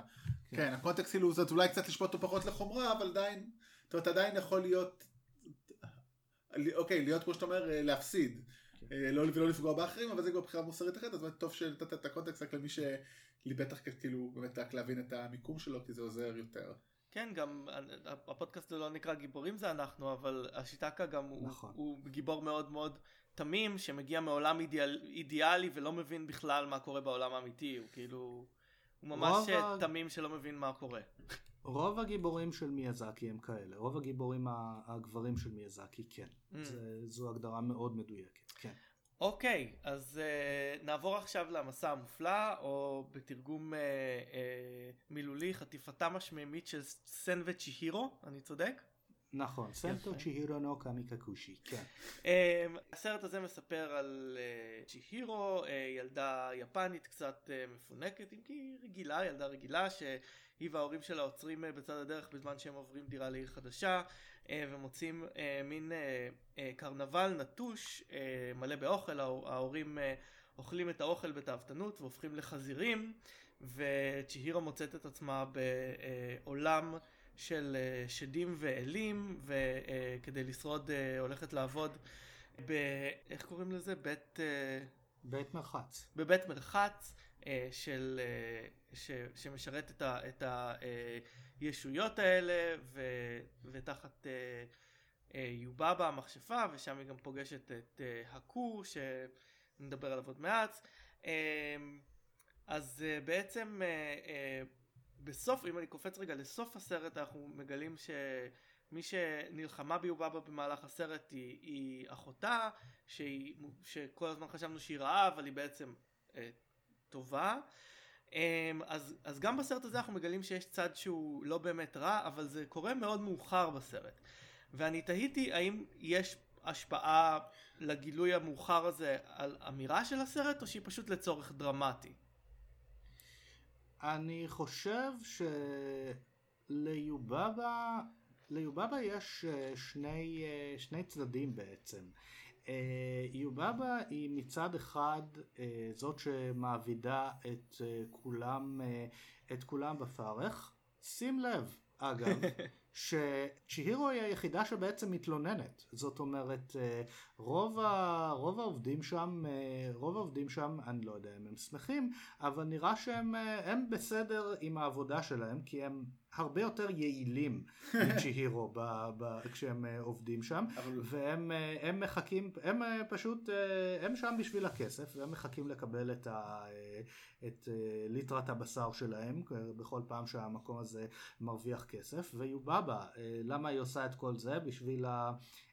S2: כן, הקונטקסט כאילו, זאת אולי קצת לשפוט אותו פחות לחומרה, אבל עדיין, זאת אומרת, עדיין יכול להיות, אוקיי, להיות כמו שאתה אומר, אה, להפסיד. כן. אה, לא, ולא לפגוע באחרים, אבל זה כבר בחירה מוסרית אחרת, אז טוב שנתת את הקונטקסט רק למי שלי בטח כאילו באמת רק להבין את המיקום שלו, כי זה עוזר יותר.
S1: כן, גם הפודקאסט לא נקרא גיבורים זה אנחנו, אבל השיטקה גם נכון. הוא, הוא גיבור מאוד מאוד תמים, שמגיע מעולם אידיאל, אידיאלי ולא מבין בכלל מה קורה בעולם האמיתי, הוא כאילו, הוא ממש תמים שלא מבין מה קורה.
S3: רוב הגיבורים של מיאזקי הם כאלה, רוב הגיבורים הגברים של מיאזקי כן, mm. זה, זו הגדרה מאוד מדויקת, כן.
S1: אוקיי, okay, אז uh, נעבור עכשיו למסע המופלא, או בתרגום uh, uh, מילולי, חטיפתם השמימית של סן וצ'יהירו, אני צודק?
S3: נכון, סנטו צ'יהירו נו קמיקקושי, כן.
S1: Um, הסרט הזה מספר על uh, צ'יהירו, uh, ילדה יפנית קצת uh, מפונקת, אם כי רגילה, ילדה רגילה, שהיא וההורים שלה עוצרים uh, בצד הדרך בזמן שהם עוברים דירה לעיר חדשה. אה, ומוצאים אה, מין אה, קרנבל נטוש מלא באוכל, ההורים אוכלים את האוכל בתאוותנות והופכים לחזירים וצ'יהירו מוצאת את עצמה בעולם של שדים ואלים וכדי לשרוד הולכת לעבוד ב... איך קוראים לזה? בית...
S3: בית מרחץ.
S1: בבית מרחץ של... ש... שמשרת את ה... את הישויות האלה ו, ותחת אה, אה, יובבה המכשפה ושם היא גם פוגשת את אה, הקו שנדבר עליו עוד מעט. אה, אז אה, בעצם אה, אה, בסוף אם אני קופץ רגע לסוף הסרט אנחנו מגלים שמי שנלחמה ביובבה במהלך הסרט היא, היא אחותה שהיא, שכל הזמן חשבנו שהיא רעה אבל היא בעצם אה, טובה אמ, אז, אז גם בסרט הזה אנחנו מגלים שיש צד שהוא לא באמת רע, אבל זה קורה מאוד מאוחר בסרט. ואני תהיתי האם יש השפעה לגילוי המאוחר הזה על אמירה של הסרט, או שהיא פשוט לצורך דרמטי?
S3: אני חושב שליובבה ליובבה יש אה, שני, אה, שני צדדים בעצם. אה, יובבה היא מצד אחד אה, זאת שמעבידה את אה, כולם, את כולם בפרך. שים לב, אגב, שצ'יהירו היא היחידה שבעצם מתלוננת. זאת אומרת, רוב, ה, רוב העובדים שם, רוב העובדים שם, אני לא יודע אם הם שמחים, אבל נראה שהם בסדר עם העבודה שלהם, כי הם הרבה יותר יעילים מצ'יהירו ב- ב- כשהם עובדים שם. והם הם מחכים הם פשוט הם שם בשביל הכסף והם מחכים לקבל את, ה, את ליטרת הבשר שלהם בכל פעם שהמקום הזה מרוויח כסף ויובבה uh, למה היא עושה את כל זה בשביל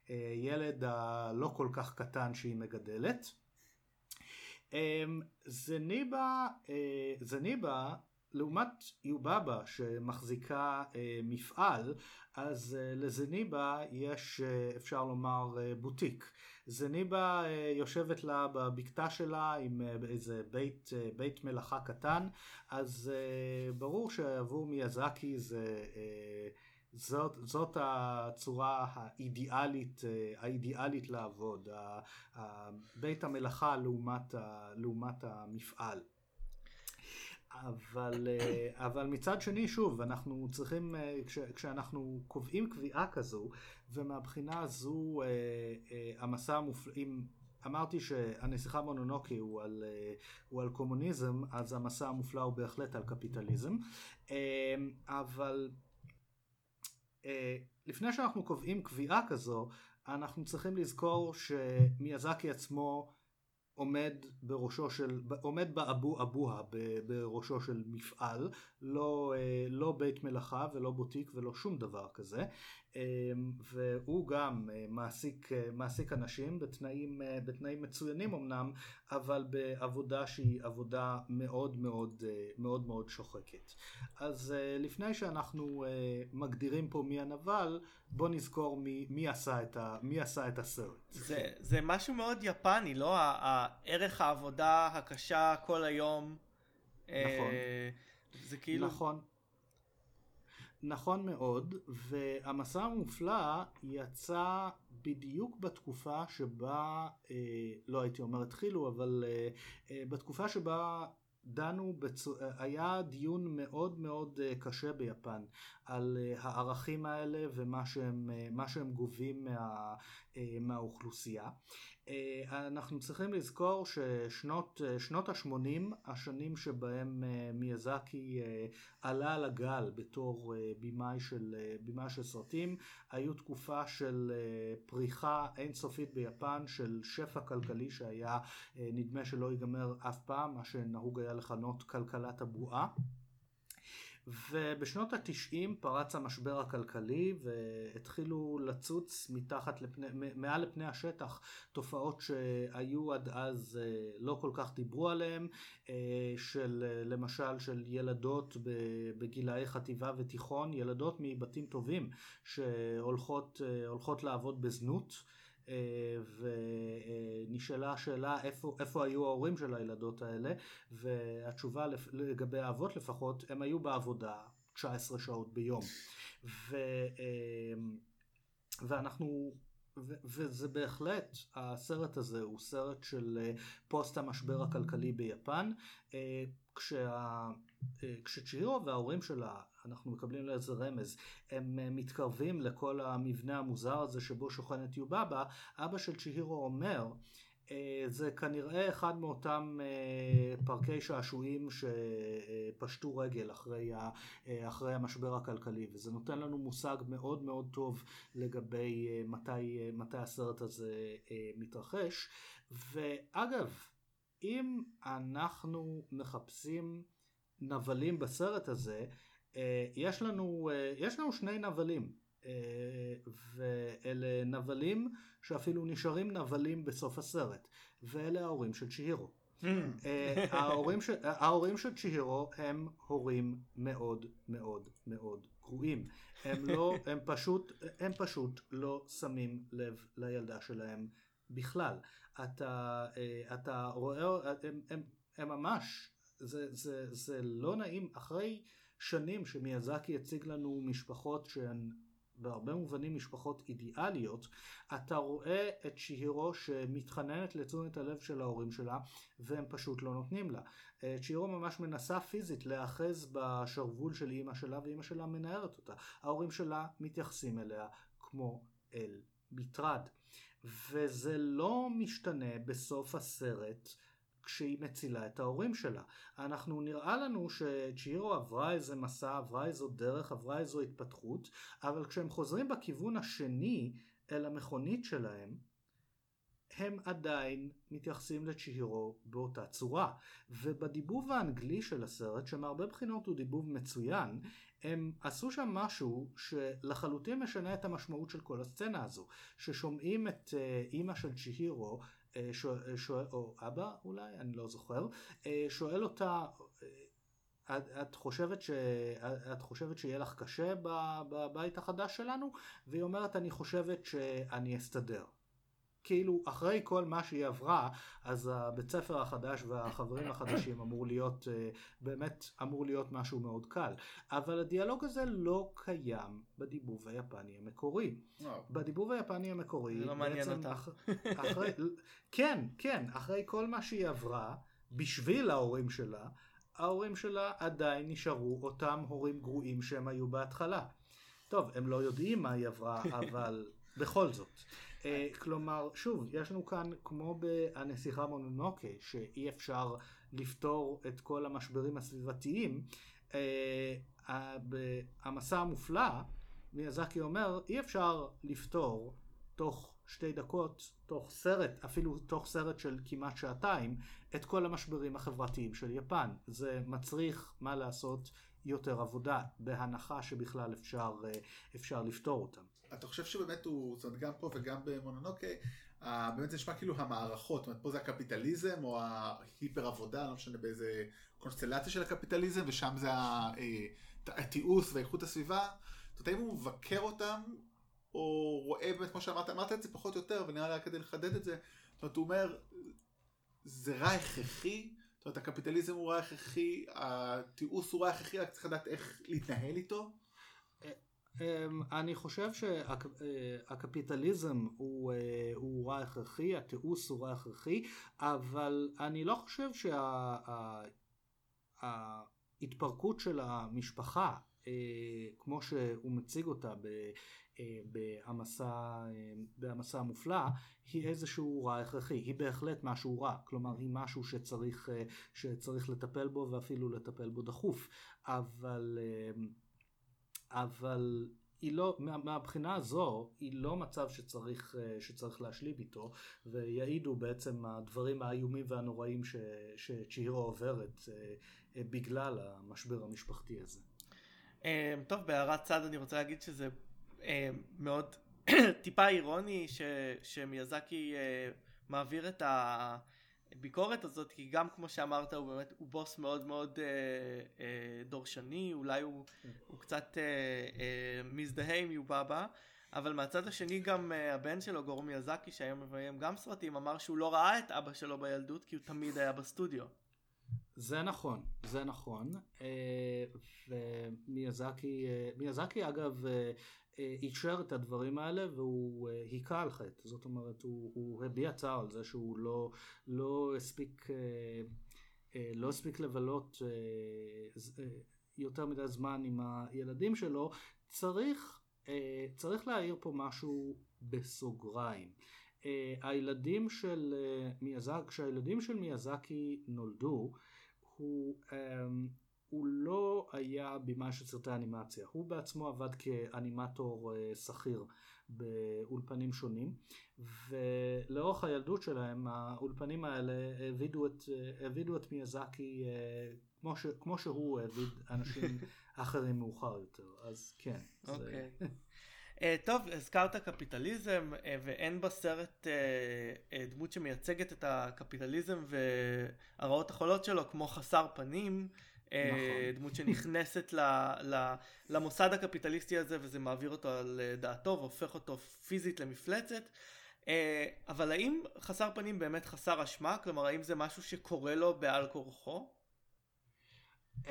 S3: הילד הלא כל כך קטן שהיא מגדלת. Um, זניבה, uh, זניבה לעומת יובבה שמחזיקה אה, מפעל, אז אה, לזניבה יש אה, אפשר לומר אה, בוטיק. זניבה אה, יושבת לה בבקתה שלה עם אה, איזה בית, אה, בית מלאכה קטן, אז אה, ברור שעבור מיאזקי זה... אה, זאת, זאת הצורה האידיאלית, אה, האידיאלית לעבוד, בית המלאכה לעומת, לעומת המפעל. אבל, אה, אבל מצד שני, שוב, אנחנו צריכים, אה, כש, כשאנחנו קובעים קביעה כזו, ומהבחינה הזו המסע המופלא, אם אמרתי שהנסיכה מונונוקי הוא על, הוא על קומוניזם, אז המסע המופלא הוא בהחלט על קפיטליזם, אבל לפני שאנחנו קובעים קביעה כזו, אנחנו צריכים לזכור שמיאזקי עצמו עומד בראשו של, עומד באבו אבוה בראשו של מפעל, לא, אה, לא בית מלאכה ולא בוטיק ולא שום דבר כזה. והוא גם מעסיק, מעסיק אנשים בתנאים, בתנאים מצוינים אמנם, אבל בעבודה שהיא עבודה מאוד מאוד מאוד מאוד שוחקת. אז לפני שאנחנו מגדירים פה מי הנבל, בוא נזכור מי, מי, עשה, את ה, מי עשה את הסרט.
S1: זה, זה משהו מאוד יפני, לא? ערך העבודה הקשה כל היום.
S3: נכון.
S1: זה כאילו...
S3: נכון. נכון מאוד, והמסע המופלא יצא בדיוק בתקופה שבה, אה, לא הייתי אומר התחילו, אבל אה, אה, בתקופה שבה דנו, בצ... היה דיון מאוד מאוד קשה ביפן על הערכים האלה ומה שהם, שהם גובים מה, מהאוכלוסייה. אה, אנחנו צריכים לזכור ששנות אה, ה-80, השנים שבהם אה, מיאזקי עלה על הגל בתור בימאי של, של סרטים, היו תקופה של פריחה אינסופית ביפן, של שפע כלכלי שהיה נדמה שלא ייגמר אף פעם, מה שנהוג היה לכנות כלכלת הבועה. ובשנות התשעים פרץ המשבר הכלכלי והתחילו לצוץ מתחת לפני, מעל לפני השטח תופעות שהיו עד אז אה, לא כל כך דיברו עליהן, אה, של למשל של ילדות בגילאי חטיבה ותיכון, ילדות מבתים טובים שהולכות אה, לעבוד בזנות. ונשאלה השאלה איפה, איפה היו ההורים של הילדות האלה, והתשובה לגבי האבות לפחות, הם היו בעבודה 19 שעות ביום. ו, אה, ואנחנו וזה בהחלט, הסרט הזה הוא סרט של אה, פוסט המשבר הכלכלי ביפן, כשה, כשצ'ירו וההורים שלה אנחנו מקבלים לאיזה רמז, הם אה, מתקרבים לכל המבנה המוזר הזה שבו שוכנת יובאבה, אבא של צ'יהירו אומר, אה, זה כנראה אחד מאותם אה, פארקי שעשועים שפשטו רגל אחרי, אחרי המשבר הכלכלי וזה נותן לנו מושג מאוד מאוד טוב לגבי מתי, מתי הסרט הזה מתרחש. ואגב אם אנחנו מחפשים נבלים בסרט הזה אה, יש לנו, אה, יש לנו שני נבלים, אה, ואלה נבלים שאפילו נשארים נבלים בסוף הסרט, ואלה ההורים של צ'יהירו. Hmm. ההורים, ש... ההורים של צ'יהירו הם הורים מאוד מאוד מאוד גרועים. הם לא, הם פשוט, הם פשוט לא שמים לב לילדה שלהם בכלל. אתה, אתה רואה, הם, הם, הם ממש, זה, זה, זה לא נעים, אחרי שנים שמיאזקי הציג לנו משפחות שהן בהרבה מובנים משפחות אידיאליות, אתה רואה את שיהירו שמתחננת לתשומת הלב של ההורים שלה והם פשוט לא נותנים לה. שיהירו ממש מנסה פיזית להאחז בשרוול של אימא שלה ואימא שלה מנערת אותה. ההורים שלה מתייחסים אליה כמו אל מטרד. וזה לא משתנה בסוף הסרט כשהיא מצילה את ההורים שלה. אנחנו נראה לנו שצ'ירו עברה איזה מסע, עברה איזו דרך, עברה איזו התפתחות, אבל כשהם חוזרים בכיוון השני אל המכונית שלהם, הם עדיין מתייחסים לצ'יהירו באותה צורה. ובדיבוב האנגלי של הסרט, שמהרבה בחינות הוא דיבוב מצוין, הם עשו שם משהו שלחלוטין משנה את המשמעות של כל הסצנה הזו. ששומעים את אה, אימא של צ'יהירו אה, שואל, שואל, או אבא אולי, אני לא זוכר, אה, שואל אותה, אה, את, את, חושבת ש, את חושבת שיהיה לך קשה בבית החדש שלנו? והיא אומרת, אני חושבת שאני אסתדר. כאילו אחרי כל מה שהיא עברה אז הבית ספר החדש והחברים החדשים אמור להיות אה, באמת אמור להיות משהו מאוד קל אבל הדיאלוג הזה לא קיים בדיבוב היפני המקורי. וואו. בדיבוב היפני המקורי
S1: זה לא מעניין אותך.
S3: אחרי, כן כן אחרי כל מה שהיא עברה בשביל ההורים שלה ההורים שלה עדיין נשארו אותם הורים גרועים שהם היו בהתחלה. טוב הם לא יודעים מה היא עברה אבל בכל זאת. אה, כלומר, שוב, יש לנו כאן, כמו בנסיכה מונונוקה, שאי אפשר לפתור את כל המשברים הסביבתיים, אה, המסע המופלא, מיאזקי אומר, אי אפשר לפתור תוך שתי דקות, תוך סרט, אפילו תוך סרט של כמעט שעתיים, את כל המשברים החברתיים של יפן. זה מצריך, מה לעשות, יותר עבודה, בהנחה שבכלל אפשר, אה, אפשר לפתור אותם.
S2: אתה חושב שבאמת הוא, זאת אומרת גם פה וגם במונונוקי, אה, באמת זה נשמע כאילו המערכות, זאת אומרת פה זה הקפיטליזם או ההיפר עבודה, לא משנה באיזה קונסטלציה של הקפיטליזם, ושם זה אה, התיעוש ואיכות הסביבה. זאת אומרת, האם הוא מבקר אותם, או רואה באמת, כמו שאמרת, אמרת את זה פחות או יותר, ונראה לי רק כדי לחדד את זה, זאת אומרת, הוא אומר, זה רע הכרחי, זאת אומרת, הקפיטליזם הוא רע הכרחי, התיעוש הוא רע הכרחי, רק צריך לדעת איך להתנהל איתו.
S3: אמ, אני חושב שהקפיטליזם הוא, אה, הוא רע הכרחי, התיעוש הוא רע הכרחי, אבל אני לא חושב שההתפרקות של המשפחה, אה, כמו שהוא מציג אותה ב- אה, בהעמסה, בהעמסה המופלא, היא איזשהו רע הכרחי, היא בהחלט משהו רע, כלומר היא משהו שצריך, שצריך לטפל בו ואפילו לטפל בו דחוף, אבל אבל היא לא, מה, מהבחינה הזו, היא לא מצב שצריך, אה, שצריך להשלים איתו, ויעידו בעצם הדברים האיומים והנוראים ש, שצ'יהירו עוברת אה, אה, בגלל המשבר המשפחתי הזה.
S1: טוב, בהערת צד אני רוצה להגיד שזה מאוד טיפה אירוני ש, שמיאזקי מעביר את ה... הביקורת הזאת כי גם כמו שאמרת הוא באמת הוא בוס מאוד מאוד אה, אה, דורשני אולי הוא. הוא קצת אה, אה, מזדהה עם יובאבא אבל מהצד השני גם אה, הבן שלו גורו מיאזקי שהיום מביים גם סרטים אמר שהוא לא ראה את אבא שלו בילדות כי הוא תמיד היה בסטודיו.
S3: זה נכון, זה נכון. אה, ומיאזקי, אה, מיאזקי אגב אה, אישר את הדברים האלה והוא היכה על חטא, זאת אומרת הוא, הוא הביע צער על זה שהוא לא, לא הספיק, לא הספיק לבלות יותר מדי זמן עם הילדים שלו, צריך, צריך להעיר פה משהו בסוגריים. הילדים של מיאזקי, כשהילדים של מיאזקי נולדו, הוא, הוא לא היה בימה של סרטי אנימציה, הוא בעצמו עבד כאנימטור uh, שכיר באולפנים שונים ולאורך הילדות שלהם האולפנים האלה העבידו את, העבידו את מיאזקי uh, כמו, ש, כמו שהוא העביד אנשים אחרים מאוחר יותר, אז כן.
S1: אוקיי. Okay. זה... Uh, טוב, הזכרת קפיטליזם, uh, ואין בסרט uh, uh, דמות שמייצגת את הקפיטליזם והרעות החולות שלו, כמו חסר פנים, נכון. דמות שנכנסת ל, ל, למוסד הקפיטליסטי הזה וזה מעביר אותו על דעתו והופך אותו פיזית למפלצת. Uh, אבל האם חסר פנים באמת חסר אשמה? כלומר, האם זה משהו שקורה לו בעל כורחו?
S3: Um...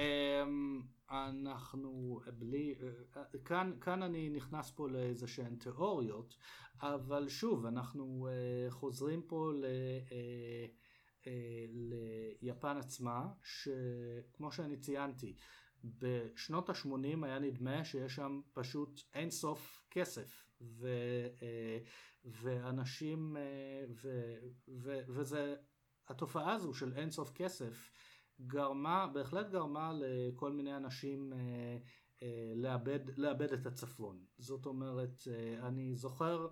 S3: אנחנו בלי, כאן, כאן אני נכנס פה לאיזה שהן תיאוריות, אבל שוב, אנחנו חוזרים פה ל, ליפן עצמה, שכמו שאני ציינתי, בשנות ה-80 היה נדמה שיש שם פשוט אין סוף כסף, ו, uh, ואנשים, uh, ו, ו, וזה, התופעה הזו של אין סוף כסף, גרמה, בהחלט גרמה לכל מיני אנשים אה, אה, לאבד, לאבד את הצפון. זאת אומרת, אה, אני זוכר,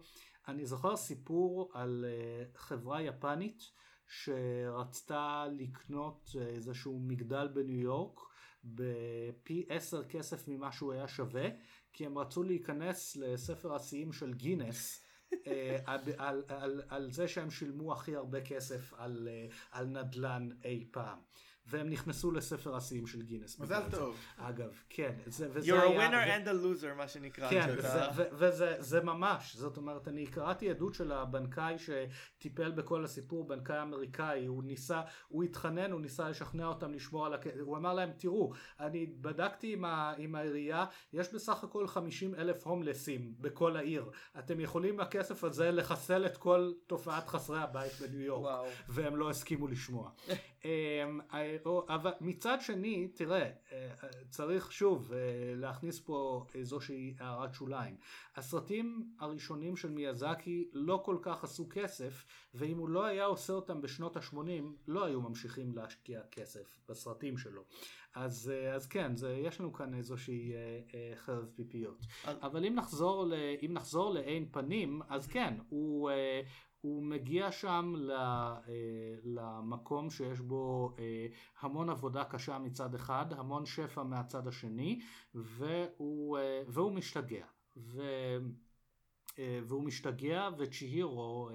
S3: אני זוכר סיפור על אה, חברה יפנית שרצתה לקנות איזשהו מגדל בניו יורק בפי עשר כסף ממה שהוא היה שווה, כי הם רצו להיכנס לספר השיאים של גינס. אה, על, על, על, על זה שהם שילמו הכי הרבה כסף על, אה, על נדל"ן אי פעם. והם נכנסו לספר השיאים של גינס.
S2: מזל טוב.
S3: אגב, כן.
S1: זה, וזה You're היה, a winner ו... and a loser, מה שנקרא.
S3: כן, זה, ו, וזה זה ממש, זאת אומרת, אני קראתי עדות של הבנקאי שטיפל בכל הסיפור, בנקאי אמריקאי, הוא ניסה, הוא התחנן, הוא ניסה לשכנע אותם לשמור על הכסף, הוא אמר להם, תראו, אני בדקתי עם, ה, עם העירייה, יש בסך הכל 50 אלף הומלסים בכל העיר. אתם יכולים בכסף הזה לחסל את כל תופעת חסרי הבית בניו יורק. וואו. והם לא הסכימו לשמוע. אבל מצד שני, תראה, אה, צריך שוב אה, להכניס פה איזושהי הערת שוליים. הסרטים הראשונים של מיאזקי לא כל כך עשו כסף, ואם הוא לא היה עושה אותם בשנות ה-80, לא היו ממשיכים להשקיע כסף בסרטים שלו. אז, אה, אז כן, זה, יש לנו כאן איזושהי חרב פיפיות. אבל אם נחזור, אם נחזור לעין פנים, אז כן, הוא, הוא מגיע שם אה, למקום שיש בו אה, המון עבודה קשה מצד אחד, המון שפע מהצד השני, והוא, אה, והוא משתגע. ו... והוא משתגע וצ'יהירו,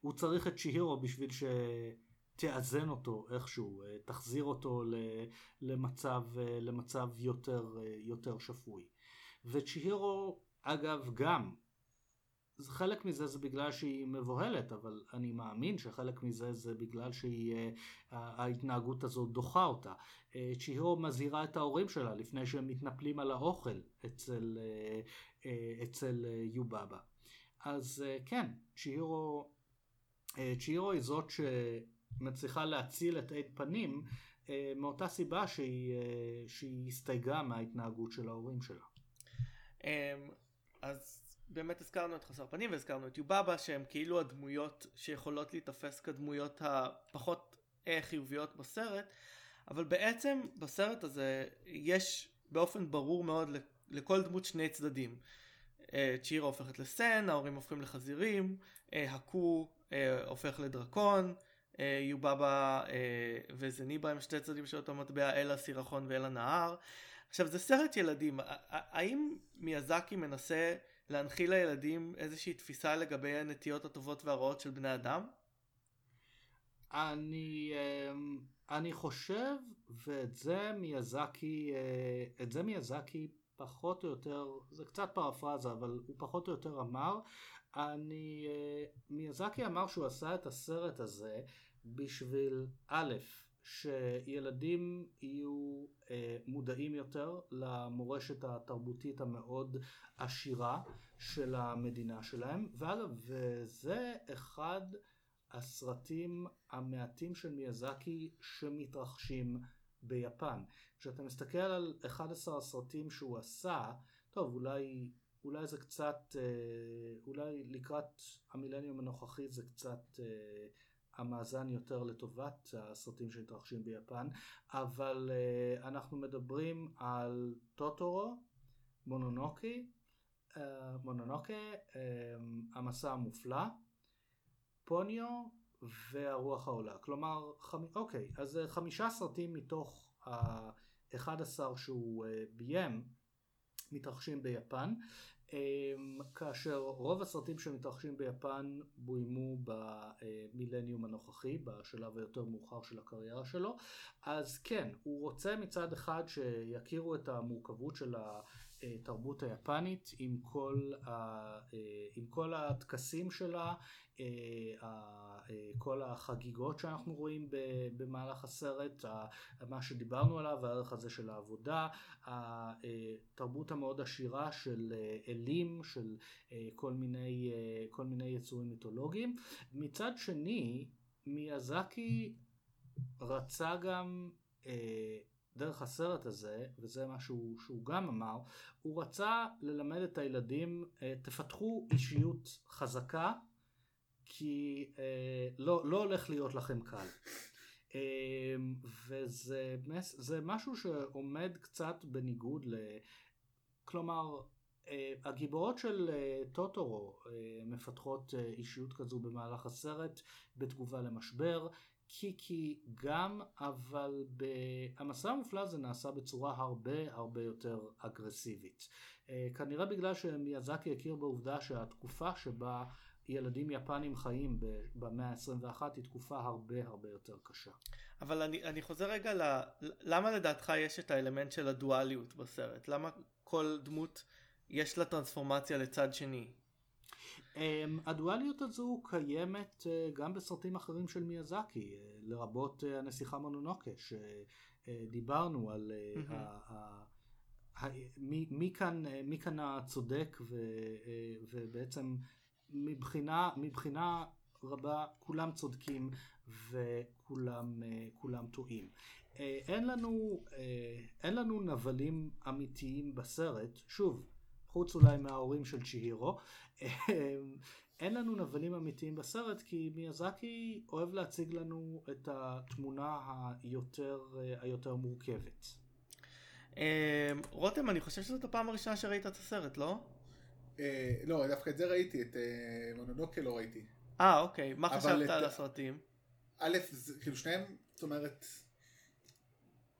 S3: הוא צריך את צ'יהירו בשביל שתאזן אותו איכשהו, תחזיר אותו למצב, למצב יותר, יותר שפוי. וצ'יהירו אגב גם חלק מזה זה בגלל שהיא מבוהלת, אבל אני מאמין שחלק מזה זה בגלל שההתנהגות הזו דוחה אותה. אה, צ'יהירו מזהירה את ההורים שלה לפני שהם מתנפלים על האוכל אצל, אה, אה, אצל יובאבה. אז כן, צ'יהירו, צ'יהירו היא זאת שמצליחה להציל את עד פנים מאותה סיבה שהיא, שהיא הסתייגה מההתנהגות של ההורים שלה.
S1: אמ, אז באמת הזכרנו את חסר פנים והזכרנו את יובאבה שהם כאילו הדמויות שיכולות להיתפס כדמויות הפחות אה, חיוביות בסרט אבל בעצם בסרט הזה יש באופן ברור מאוד לכל דמות שני צדדים. אה, צ'ירה הופכת לסן, ההורים הופכים לחזירים, אה, הקו הופך לדרקון, יובאבה וזניבה הם שתי צדדים של אותו מטבע אל הסירחון ואל הנהר. עכשיו זה סרט ילדים, האם מיאזקי מנסה להנחיל לילדים איזושהי תפיסה לגבי הנטיות הטובות והרעות של בני אדם?
S3: אני, אמ, אני חושב, ואת זה מיאזקי, אה, את זה מיאזקי פחות או יותר, זה קצת פרפרזה, אבל הוא פחות או יותר אמר, אני, אה, מיאזקי אמר שהוא עשה את הסרט הזה בשביל א', שילדים יהיו אה, מודעים יותר למורשת התרבותית המאוד עשירה של המדינה שלהם, ואגב, וזה אחד הסרטים המעטים של מיאזקי שמתרחשים ביפן. כשאתה מסתכל על 11 הסרטים שהוא עשה, טוב, אולי, אולי זה קצת, אה, אולי לקראת המילניום הנוכחי זה קצת אה, המאזן יותר לטובת הסרטים שמתרחשים ביפן, אבל uh, אנחנו מדברים על טוטורו, מונונוקי, uh, מונונוקה, uh, המסע המופלא, פוניו והרוח העולה. כלומר, חמ... אוקיי, אז חמישה סרטים מתוך ה-11 שהוא uh, ביים מתרחשים ביפן. אמ, כאשר רוב הסרטים שמתרחשים ביפן בוימו במילניום הנוכחי, בשלב היותר מאוחר של הקריירה שלו, אז כן, הוא רוצה מצד אחד שיכירו את המורכבות של התרבות היפנית עם כל, ה, עם כל הטקסים שלה, כל החגיגות שאנחנו רואים במהלך הסרט, מה שדיברנו עליו, הערך הזה של העבודה, התרבות המאוד עשירה של אלים, של כל מיני, כל מיני יצורים מיתולוגיים. מצד שני, מיאזקי רצה גם דרך הסרט הזה, וזה מה שהוא, גם אמר, הוא רצה ללמד את הילדים, תפתחו אישיות חזקה, כי אה, לא, לא הולך להיות לכם קל. אה, וזה משהו שעומד קצת בניגוד ל... כלומר, אה, הגיבורות של אה, טוטורו אה, מפתחות אה, אישיות כזו במהלך הסרט בתגובה למשבר. קיקי גם, אבל המסע המופלא הזה נעשה בצורה הרבה הרבה יותר אגרסיבית. אה, כנראה בגלל שמיאזקי הכיר בעובדה שהתקופה שבה ילדים יפנים חיים במאה ה-21 היא תקופה הרבה הרבה יותר קשה.
S1: אבל אני, אני חוזר רגע ל... למה לדעתך יש את האלמנט של הדואליות בסרט? למה כל דמות יש לה טרנספורמציה לצד שני?
S3: Um, הדואליות הזו קיימת uh, גם בסרטים אחרים של מיאזקי, uh, לרבות uh, הנסיכה מונונוקה, שדיברנו על mm-hmm. ה, מי, מי, כאן, מי כאן הצודק ו, ובעצם מבחינה, מבחינה רבה כולם צודקים וכולם אה, טועים. אה, אין לנו, אה, אין לנו נבלים אמיתיים בסרט, שוב, חוץ אולי מההורים של צ'יהירו, אין לנו נבלים אמיתיים בסרט כי מיאזקי אוהב להציג לנו את התמונה היותר, היותר מורכבת.
S1: רותם, אני חושב שזאת הפעם הראשונה שראית את הסרט, לא?
S2: אה, לא, דווקא את זה ראיתי, את אה, מונונוקה לא ראיתי.
S1: אה, אוקיי. מה חשבת על הסרטים?
S2: א', כאילו שניהם, זאת אומרת,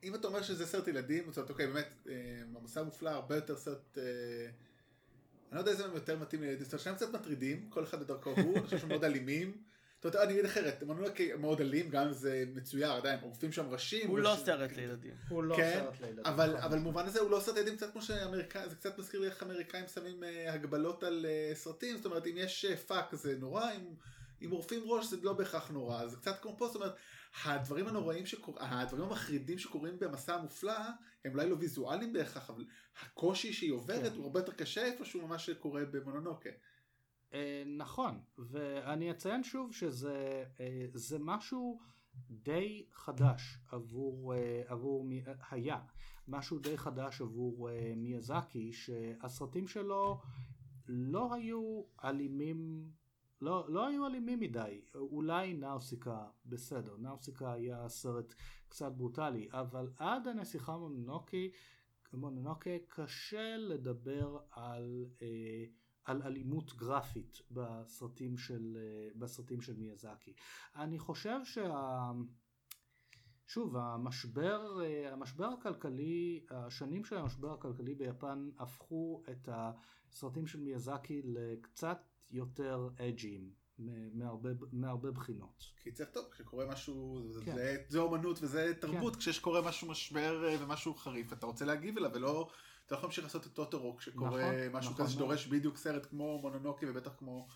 S2: אם אתה אומר שזה סרט ילדים, זאת אומרת, אוקיי, באמת, אה, המסע המופלא הרבה יותר סרט אני לא יודע איזה מהם יותר מתאים לילדים, זאת אומרת שהם קצת מטרידים, כל אחד בדרכו הוא, אני חושב שהם מאוד אלימים. זאת אומרת, אני אגיד אחרת, מונונוקי מאוד אלים, גם אם זה מצויר, עדיין עורפים שם ראשים.
S1: הוא לא סרט לילדים.
S3: הוא לא
S2: כן,
S3: סרט לילדים.
S2: אבל
S3: נכון.
S2: אבל במובן הזה הוא לא סרט ילדים קצת כמו שאמריקאים, זה קצת מזכיר לי איך אמריקאים שמים אה, הגבלות על אה, סרטים, זאת אומרת אם יש אה, fuck זה נורא, אם- אם עורפים ראש זה לא בהכרח נורא, זה קצת כמו פה, זאת אומרת, הדברים הנוראים שקורים, הדברים המחרידים שקורים במסע המופלא, הם אולי לא ויזואליים בהכרח, אבל הקושי שהיא עוברת
S3: כן.
S2: הוא הרבה יותר קשה איפשהו ממה שקורה במונונוקי.
S3: אה, נכון, ואני אציין שוב שזה אה, משהו די חדש עבור, אה, עבור מי- היה משהו די חדש עבור אה, מיאזקי שהסרטים שלו לא היו אלימים לא, לא היו אלימים מדי, אולי נאוסיקה בסדר, נאוסיקה היה סרט קצת ברוטלי, אבל עד הנסיכה מונונוקי, מונונוקה קשה לדבר על, אה, על אלימות גרפית בסרטים של, אה, בסרטים של מיאזקי. אני חושב שה... שוב, המשבר, אה, המשבר הכלכלי, השנים של המשבר הכלכלי ביפן הפכו את הסרטים של מיאזקי לקצת יותר אג'יים מהרבה, מהרבה בחינות.
S2: כי צריך טוב, כשקורה משהו,
S3: כן.
S2: זה, זה אומנות וזה תרבות, כשקורה משהו משבר אה, ומשהו חריף, אתה רוצה להגיב אליו, ולא, אתה לא יכול להמשיך לעשות את טוטורו כשקורה
S3: נכון,
S2: משהו
S3: נכון
S2: כזה. שדורש בדיוק סרט כמו מונונוקי ובטח כמו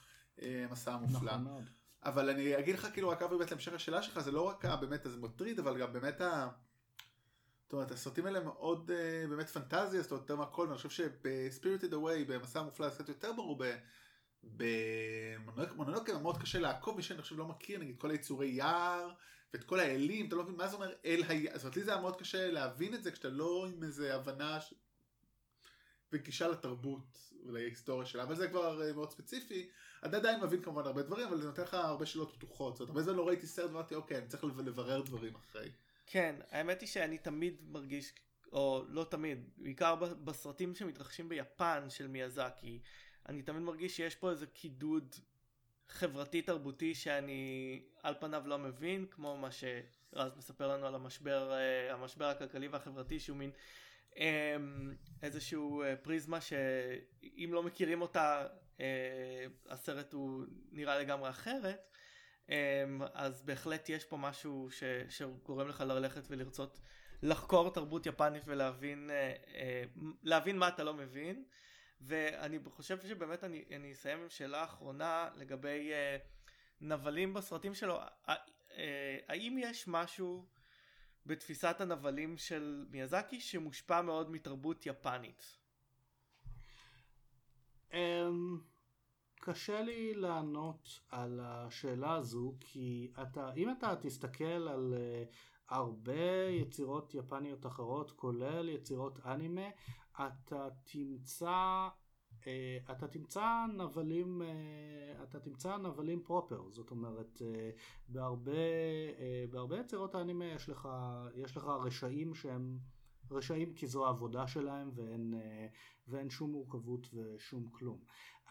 S2: אה, מסע המופלא.
S3: נכון מאוד.
S2: אבל אני אגיד לך כאילו רק באמת להמשך השאלה שלך, זה לא רק באמת זה מטריד, אבל גם באמת ה... זאת אומרת, הסרטים האלה מאוד אה, באמת פנטזיה, זאת אומרת, יותר מהכל, ואני חושב שב-Spirited Away, במסע המופלא, זה קצת יותר ברור, ב- במונונוקיה מאוד קשה לעקוב, מי שאני חושב לא מכיר, נגיד כל היצורי יער, ואת כל האלים, אתה לא מבין מה זה אומר אל היער, זאת אומרת, לי זה היה מאוד קשה להבין את זה, כשאתה לא עם איזה הבנה ש... וגישה לתרבות ולהיסטוריה שלה, אבל זה כבר אה, מאוד ספציפי. אני עדיין מבין כמובן הרבה דברים, אבל זה נותן לך הרבה שאלות פתוחות. זאת אומרת, הרבה זמן לא ראיתי סרט ואמרתי, אוקיי, אני צריך לברר דברים אחרי.
S1: כן, האמת היא שאני תמיד מרגיש, או לא תמיד, בעיקר בסרטים שמתרחשים ביפן של מיאזקי, אני תמיד מרגיש שיש פה איזה קידוד חברתי תרבותי שאני על פניו לא מבין, כמו מה שרז מספר לנו על המשבר, אה, המשבר הכלכלי והחברתי שהוא מין אה, איזשהו אה, פריזמה שאם לא מכירים אותה אה, הסרט הוא נראה לגמרי אחרת. אמ, אז בהחלט יש פה משהו ש, שגורם לך ללכת ולרצות לחקור תרבות יפנית ולהבין להבין מה אתה לא מבין ואני חושב שבאמת אני, אני אסיים עם שאלה אחרונה לגבי אה, נבלים בסרטים שלו. אה, אה, האם יש משהו בתפיסת הנבלים של מיאזקי שמושפע מאוד מתרבות יפנית?
S3: אמ, קשה לי לענות על השאלה הזו כי אתה אם אתה תסתכל על uh, הרבה יצירות יפניות אחרות כולל יצירות אנימה אתה תמצא uh, אתה תמצא נבלים uh, אתה תמצא נבלים פרופר זאת אומרת uh, בהרבה uh, בהרבה יצירות האנימה יש לך יש לך רשעים שהם רשעים כי זו העבודה שלהם ואין, ואין שום מורכבות ושום כלום.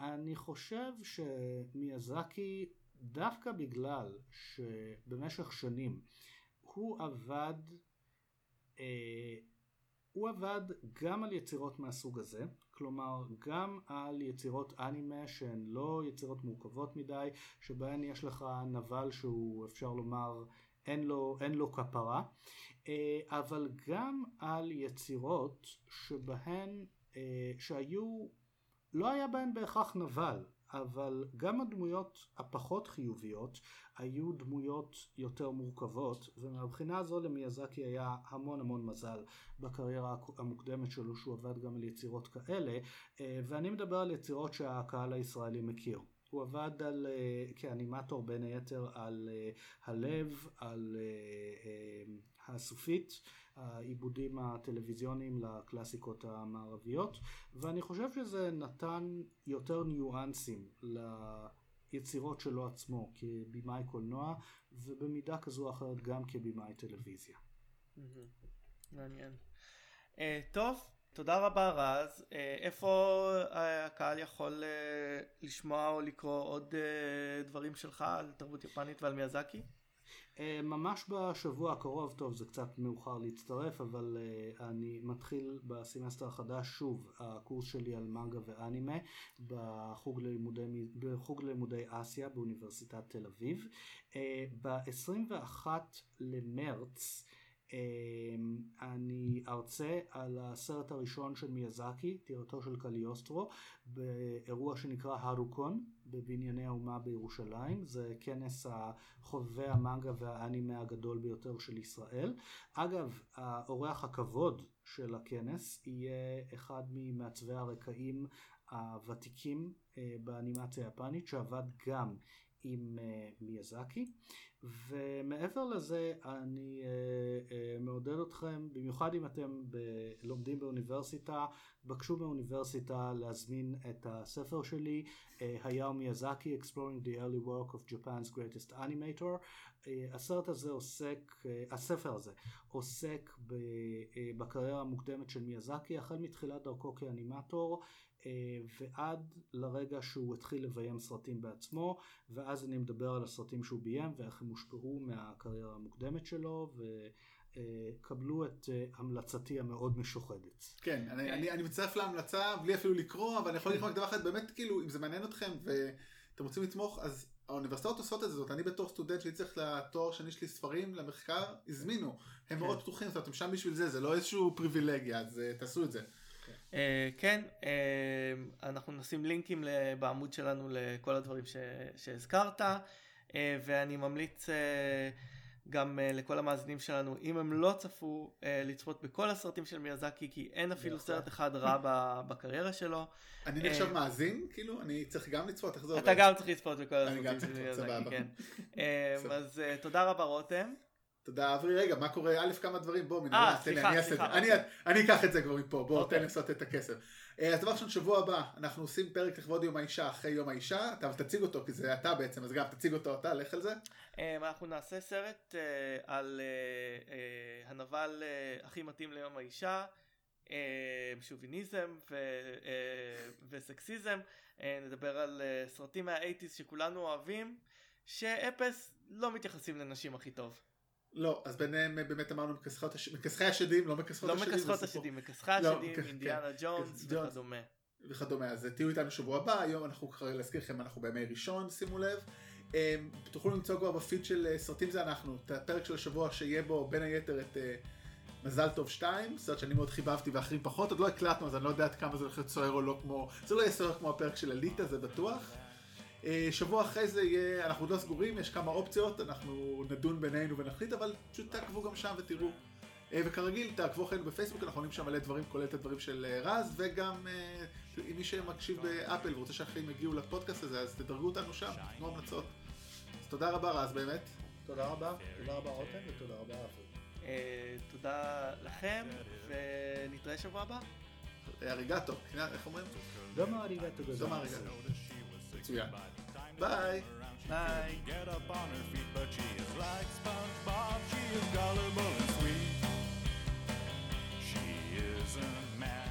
S3: אני חושב שמיאזקי דווקא בגלל שבמשך שנים הוא עבד אה, הוא עבד גם על יצירות מהסוג הזה, כלומר גם על יצירות אנימה שהן לא יצירות מורכבות מדי, שבהן יש לך נבל שהוא אפשר לומר אין לו, אין לו כפרה, אה, אבל גם על יצירות שבהן, אה, שהיו, לא היה בהן בהכרח נבל, אבל גם הדמויות הפחות חיוביות היו דמויות יותר מורכבות, ומהבחינה הזו למיאזקי היה המון המון מזל בקריירה המוקדמת שלו שהוא עבד גם על יצירות כאלה, אה, ואני מדבר על יצירות שהקהל הישראלי מכיר. הוא עבד על, uh, כאנימטור בין היתר על uh, הלב, על הסופית, העיבודים הטלוויזיוניים לקלאסיקות המערביות, ואני חושב שזה נתן יותר ניואנסים ליצירות שלו עצמו כבימאי קולנוע, ובמידה כזו או אחרת גם כבימאי טלוויזיה.
S1: מעניין. Uh, טוב, תודה רבה רז. אה, איפה אה, הקהל יכול אה, לשמוע או לקרוא עוד דברים שלך על תרבות יפנית ועל מיאזקי?
S3: אה, ממש בשבוע הקרוב, טוב זה קצת מאוחר להצטרף, אבל uh, אני מתחיל בסמסטר החדש שוב, הקורס שלי על מנגה ואנימה בחוג ללימודי, בחוג ללימודי אסיה באוניברסיטת תל אביב. Uh, ב-21 למרץ אני ארצה על הסרט הראשון של מיאזקי, טירתו של קליוסטרו, באירוע שנקרא הרוקון בבנייני האומה בירושלים. זה כנס החובבי המנגה והאנימה הגדול ביותר של ישראל. אגב, האורח הכבוד של הכנס יהיה אחד ממעצבי הרקעים הוותיקים אה, באנימציה היפנית שעבד גם עם אה, מיאזקי. ומעבר לזה אני uh, uh, מעודד אתכם, במיוחד אם אתם ב- לומדים באוניברסיטה, בקשו באוניברסיטה להזמין את הספר שלי, היאו מיאזקי, Exploring the Early Work of Japan's Greatest Animator. הסרט הזה עוסק, הספר הזה עוסק בקריירה המוקדמת של מיאזקי, החל מתחילת דרכו כאנימטור. אה, ועד לרגע שהוא התחיל לביים סרטים בעצמו, ואז אני מדבר על הסרטים שהוא ביים ואיך הם הושפעו מהקריירה המוקדמת שלו, וקבלו את אה, המלצתי המאוד משוחדת.
S2: כן, אני, אני, אני מצטרף להמלצה בלי אפילו לקרוא, אבל אני יכול להגיד לך דבר אחד, באמת כאילו, אם זה מעניין אתכם ואתם רוצים לתמוך, אז האוניברסיטאות עושות את זה, זאת אני בתור סטודנט שהייתי צריך לתואר שני שלי ספרים למחקר, הזמינו, הם כן. מאוד פתוחים, זאת אומרת, הם שם בשביל זה, זה לא איזשהו פריבילגיה, אז uh, תעשו את זה.
S1: אה, כן, אה, אנחנו נשים לינקים בעמוד שלנו לכל הדברים שהזכרת, אה, ואני ממליץ גם לכל המאזינים שלנו, אם הם לא צפו, לצפות בכל הסרטים של מיאזקי, כי אין אפילו סרט אחד רע בקריירה שלו.
S2: אני נחשב מאזין, כאילו, אני צריך גם לצפות, איך זה
S1: עובד? אתה גם צריך לצפות בכל הסרטים של מיאזקי, כן. אז תודה רבה רותם.
S2: תודה אברי, רגע, מה קורה? א', כמה דברים, בוא, מנהל, תן לי, אני את זה. אוקיי. אני אקח את זה כבר מפה, בוא, אוקיי. תן לי לעשות את הכסף. אה, אז דבר ראשון, שבוע הבא, אנחנו עושים פרק לכבוד יום האישה אחרי יום האישה, אתה תציג אותו, כי זה אתה בעצם, אז גם תציג אותו אתה, לך על זה.
S1: אה, אנחנו נעשה סרט אה, על הנבל הכי מתאים ליום האישה. שוביניזם וסקסיזם, נדבר על סרטים מהאייטיז שכולנו אוהבים, שאפס לא מתייחסים לנשים הכי טוב.
S2: לא, אז ביניהם אה, באמת אמרנו מכסחי השדים, לא מכסחות
S1: לא השדים. לא מכסחות השדים, מכסחי לא, השדים, כן, אינדיאנה ג'ונס וכדומה.
S2: וכדומה, אז תהיו איתנו שבוע הבא, היום אנחנו להזכיר לכם, אנחנו בימי ראשון, שימו לב. אמ, תוכלו למצוא כבר בפיד של אה, סרטים זה אנחנו, את הפרק של השבוע שיהיה בו בין היתר את אה, מזל טוב 2, סרט שאני מאוד חיבבתי ואחרים פחות, עוד לא הקלטנו אז אני לא יודע עד כמה זה הולך להיות סוער או לא כמו, זה לא יהיה סוער כמו הפרק של אליטה, זה בטוח. אה, שבוע אחרי זה יהיה, אנחנו עוד לא סגורים, יש כמה אופציות, אנחנו נדון בינינו ונחליט, אבל פשוט תעקבו גם שם ותראו. אה, וכרגיל, תעקבו אחרינו בפייסבוק, אנחנו עונים שם מלא דברים, כולל את הדברים של אה, רז, וגם אם מי שמקשיב באפל ורוצה שאחרים יגיעו לפודקאסט הזה, אז תדרגו אותנו שם, תנו המלצות. אז תודה רבה רז באמת.
S3: תודה רבה, תודה רבה רותם ותודה רבה אפל.
S1: תודה לכם, ונתראה שבוע הבא.
S2: אריגטו, איך אומרים?
S3: דומה אריגטו גדול.
S2: דומה אריגטו. Yeah. Bye.
S1: Bye. Get up on her feet, but she is like SpongeBob. She is gullible and sweet. She is a man.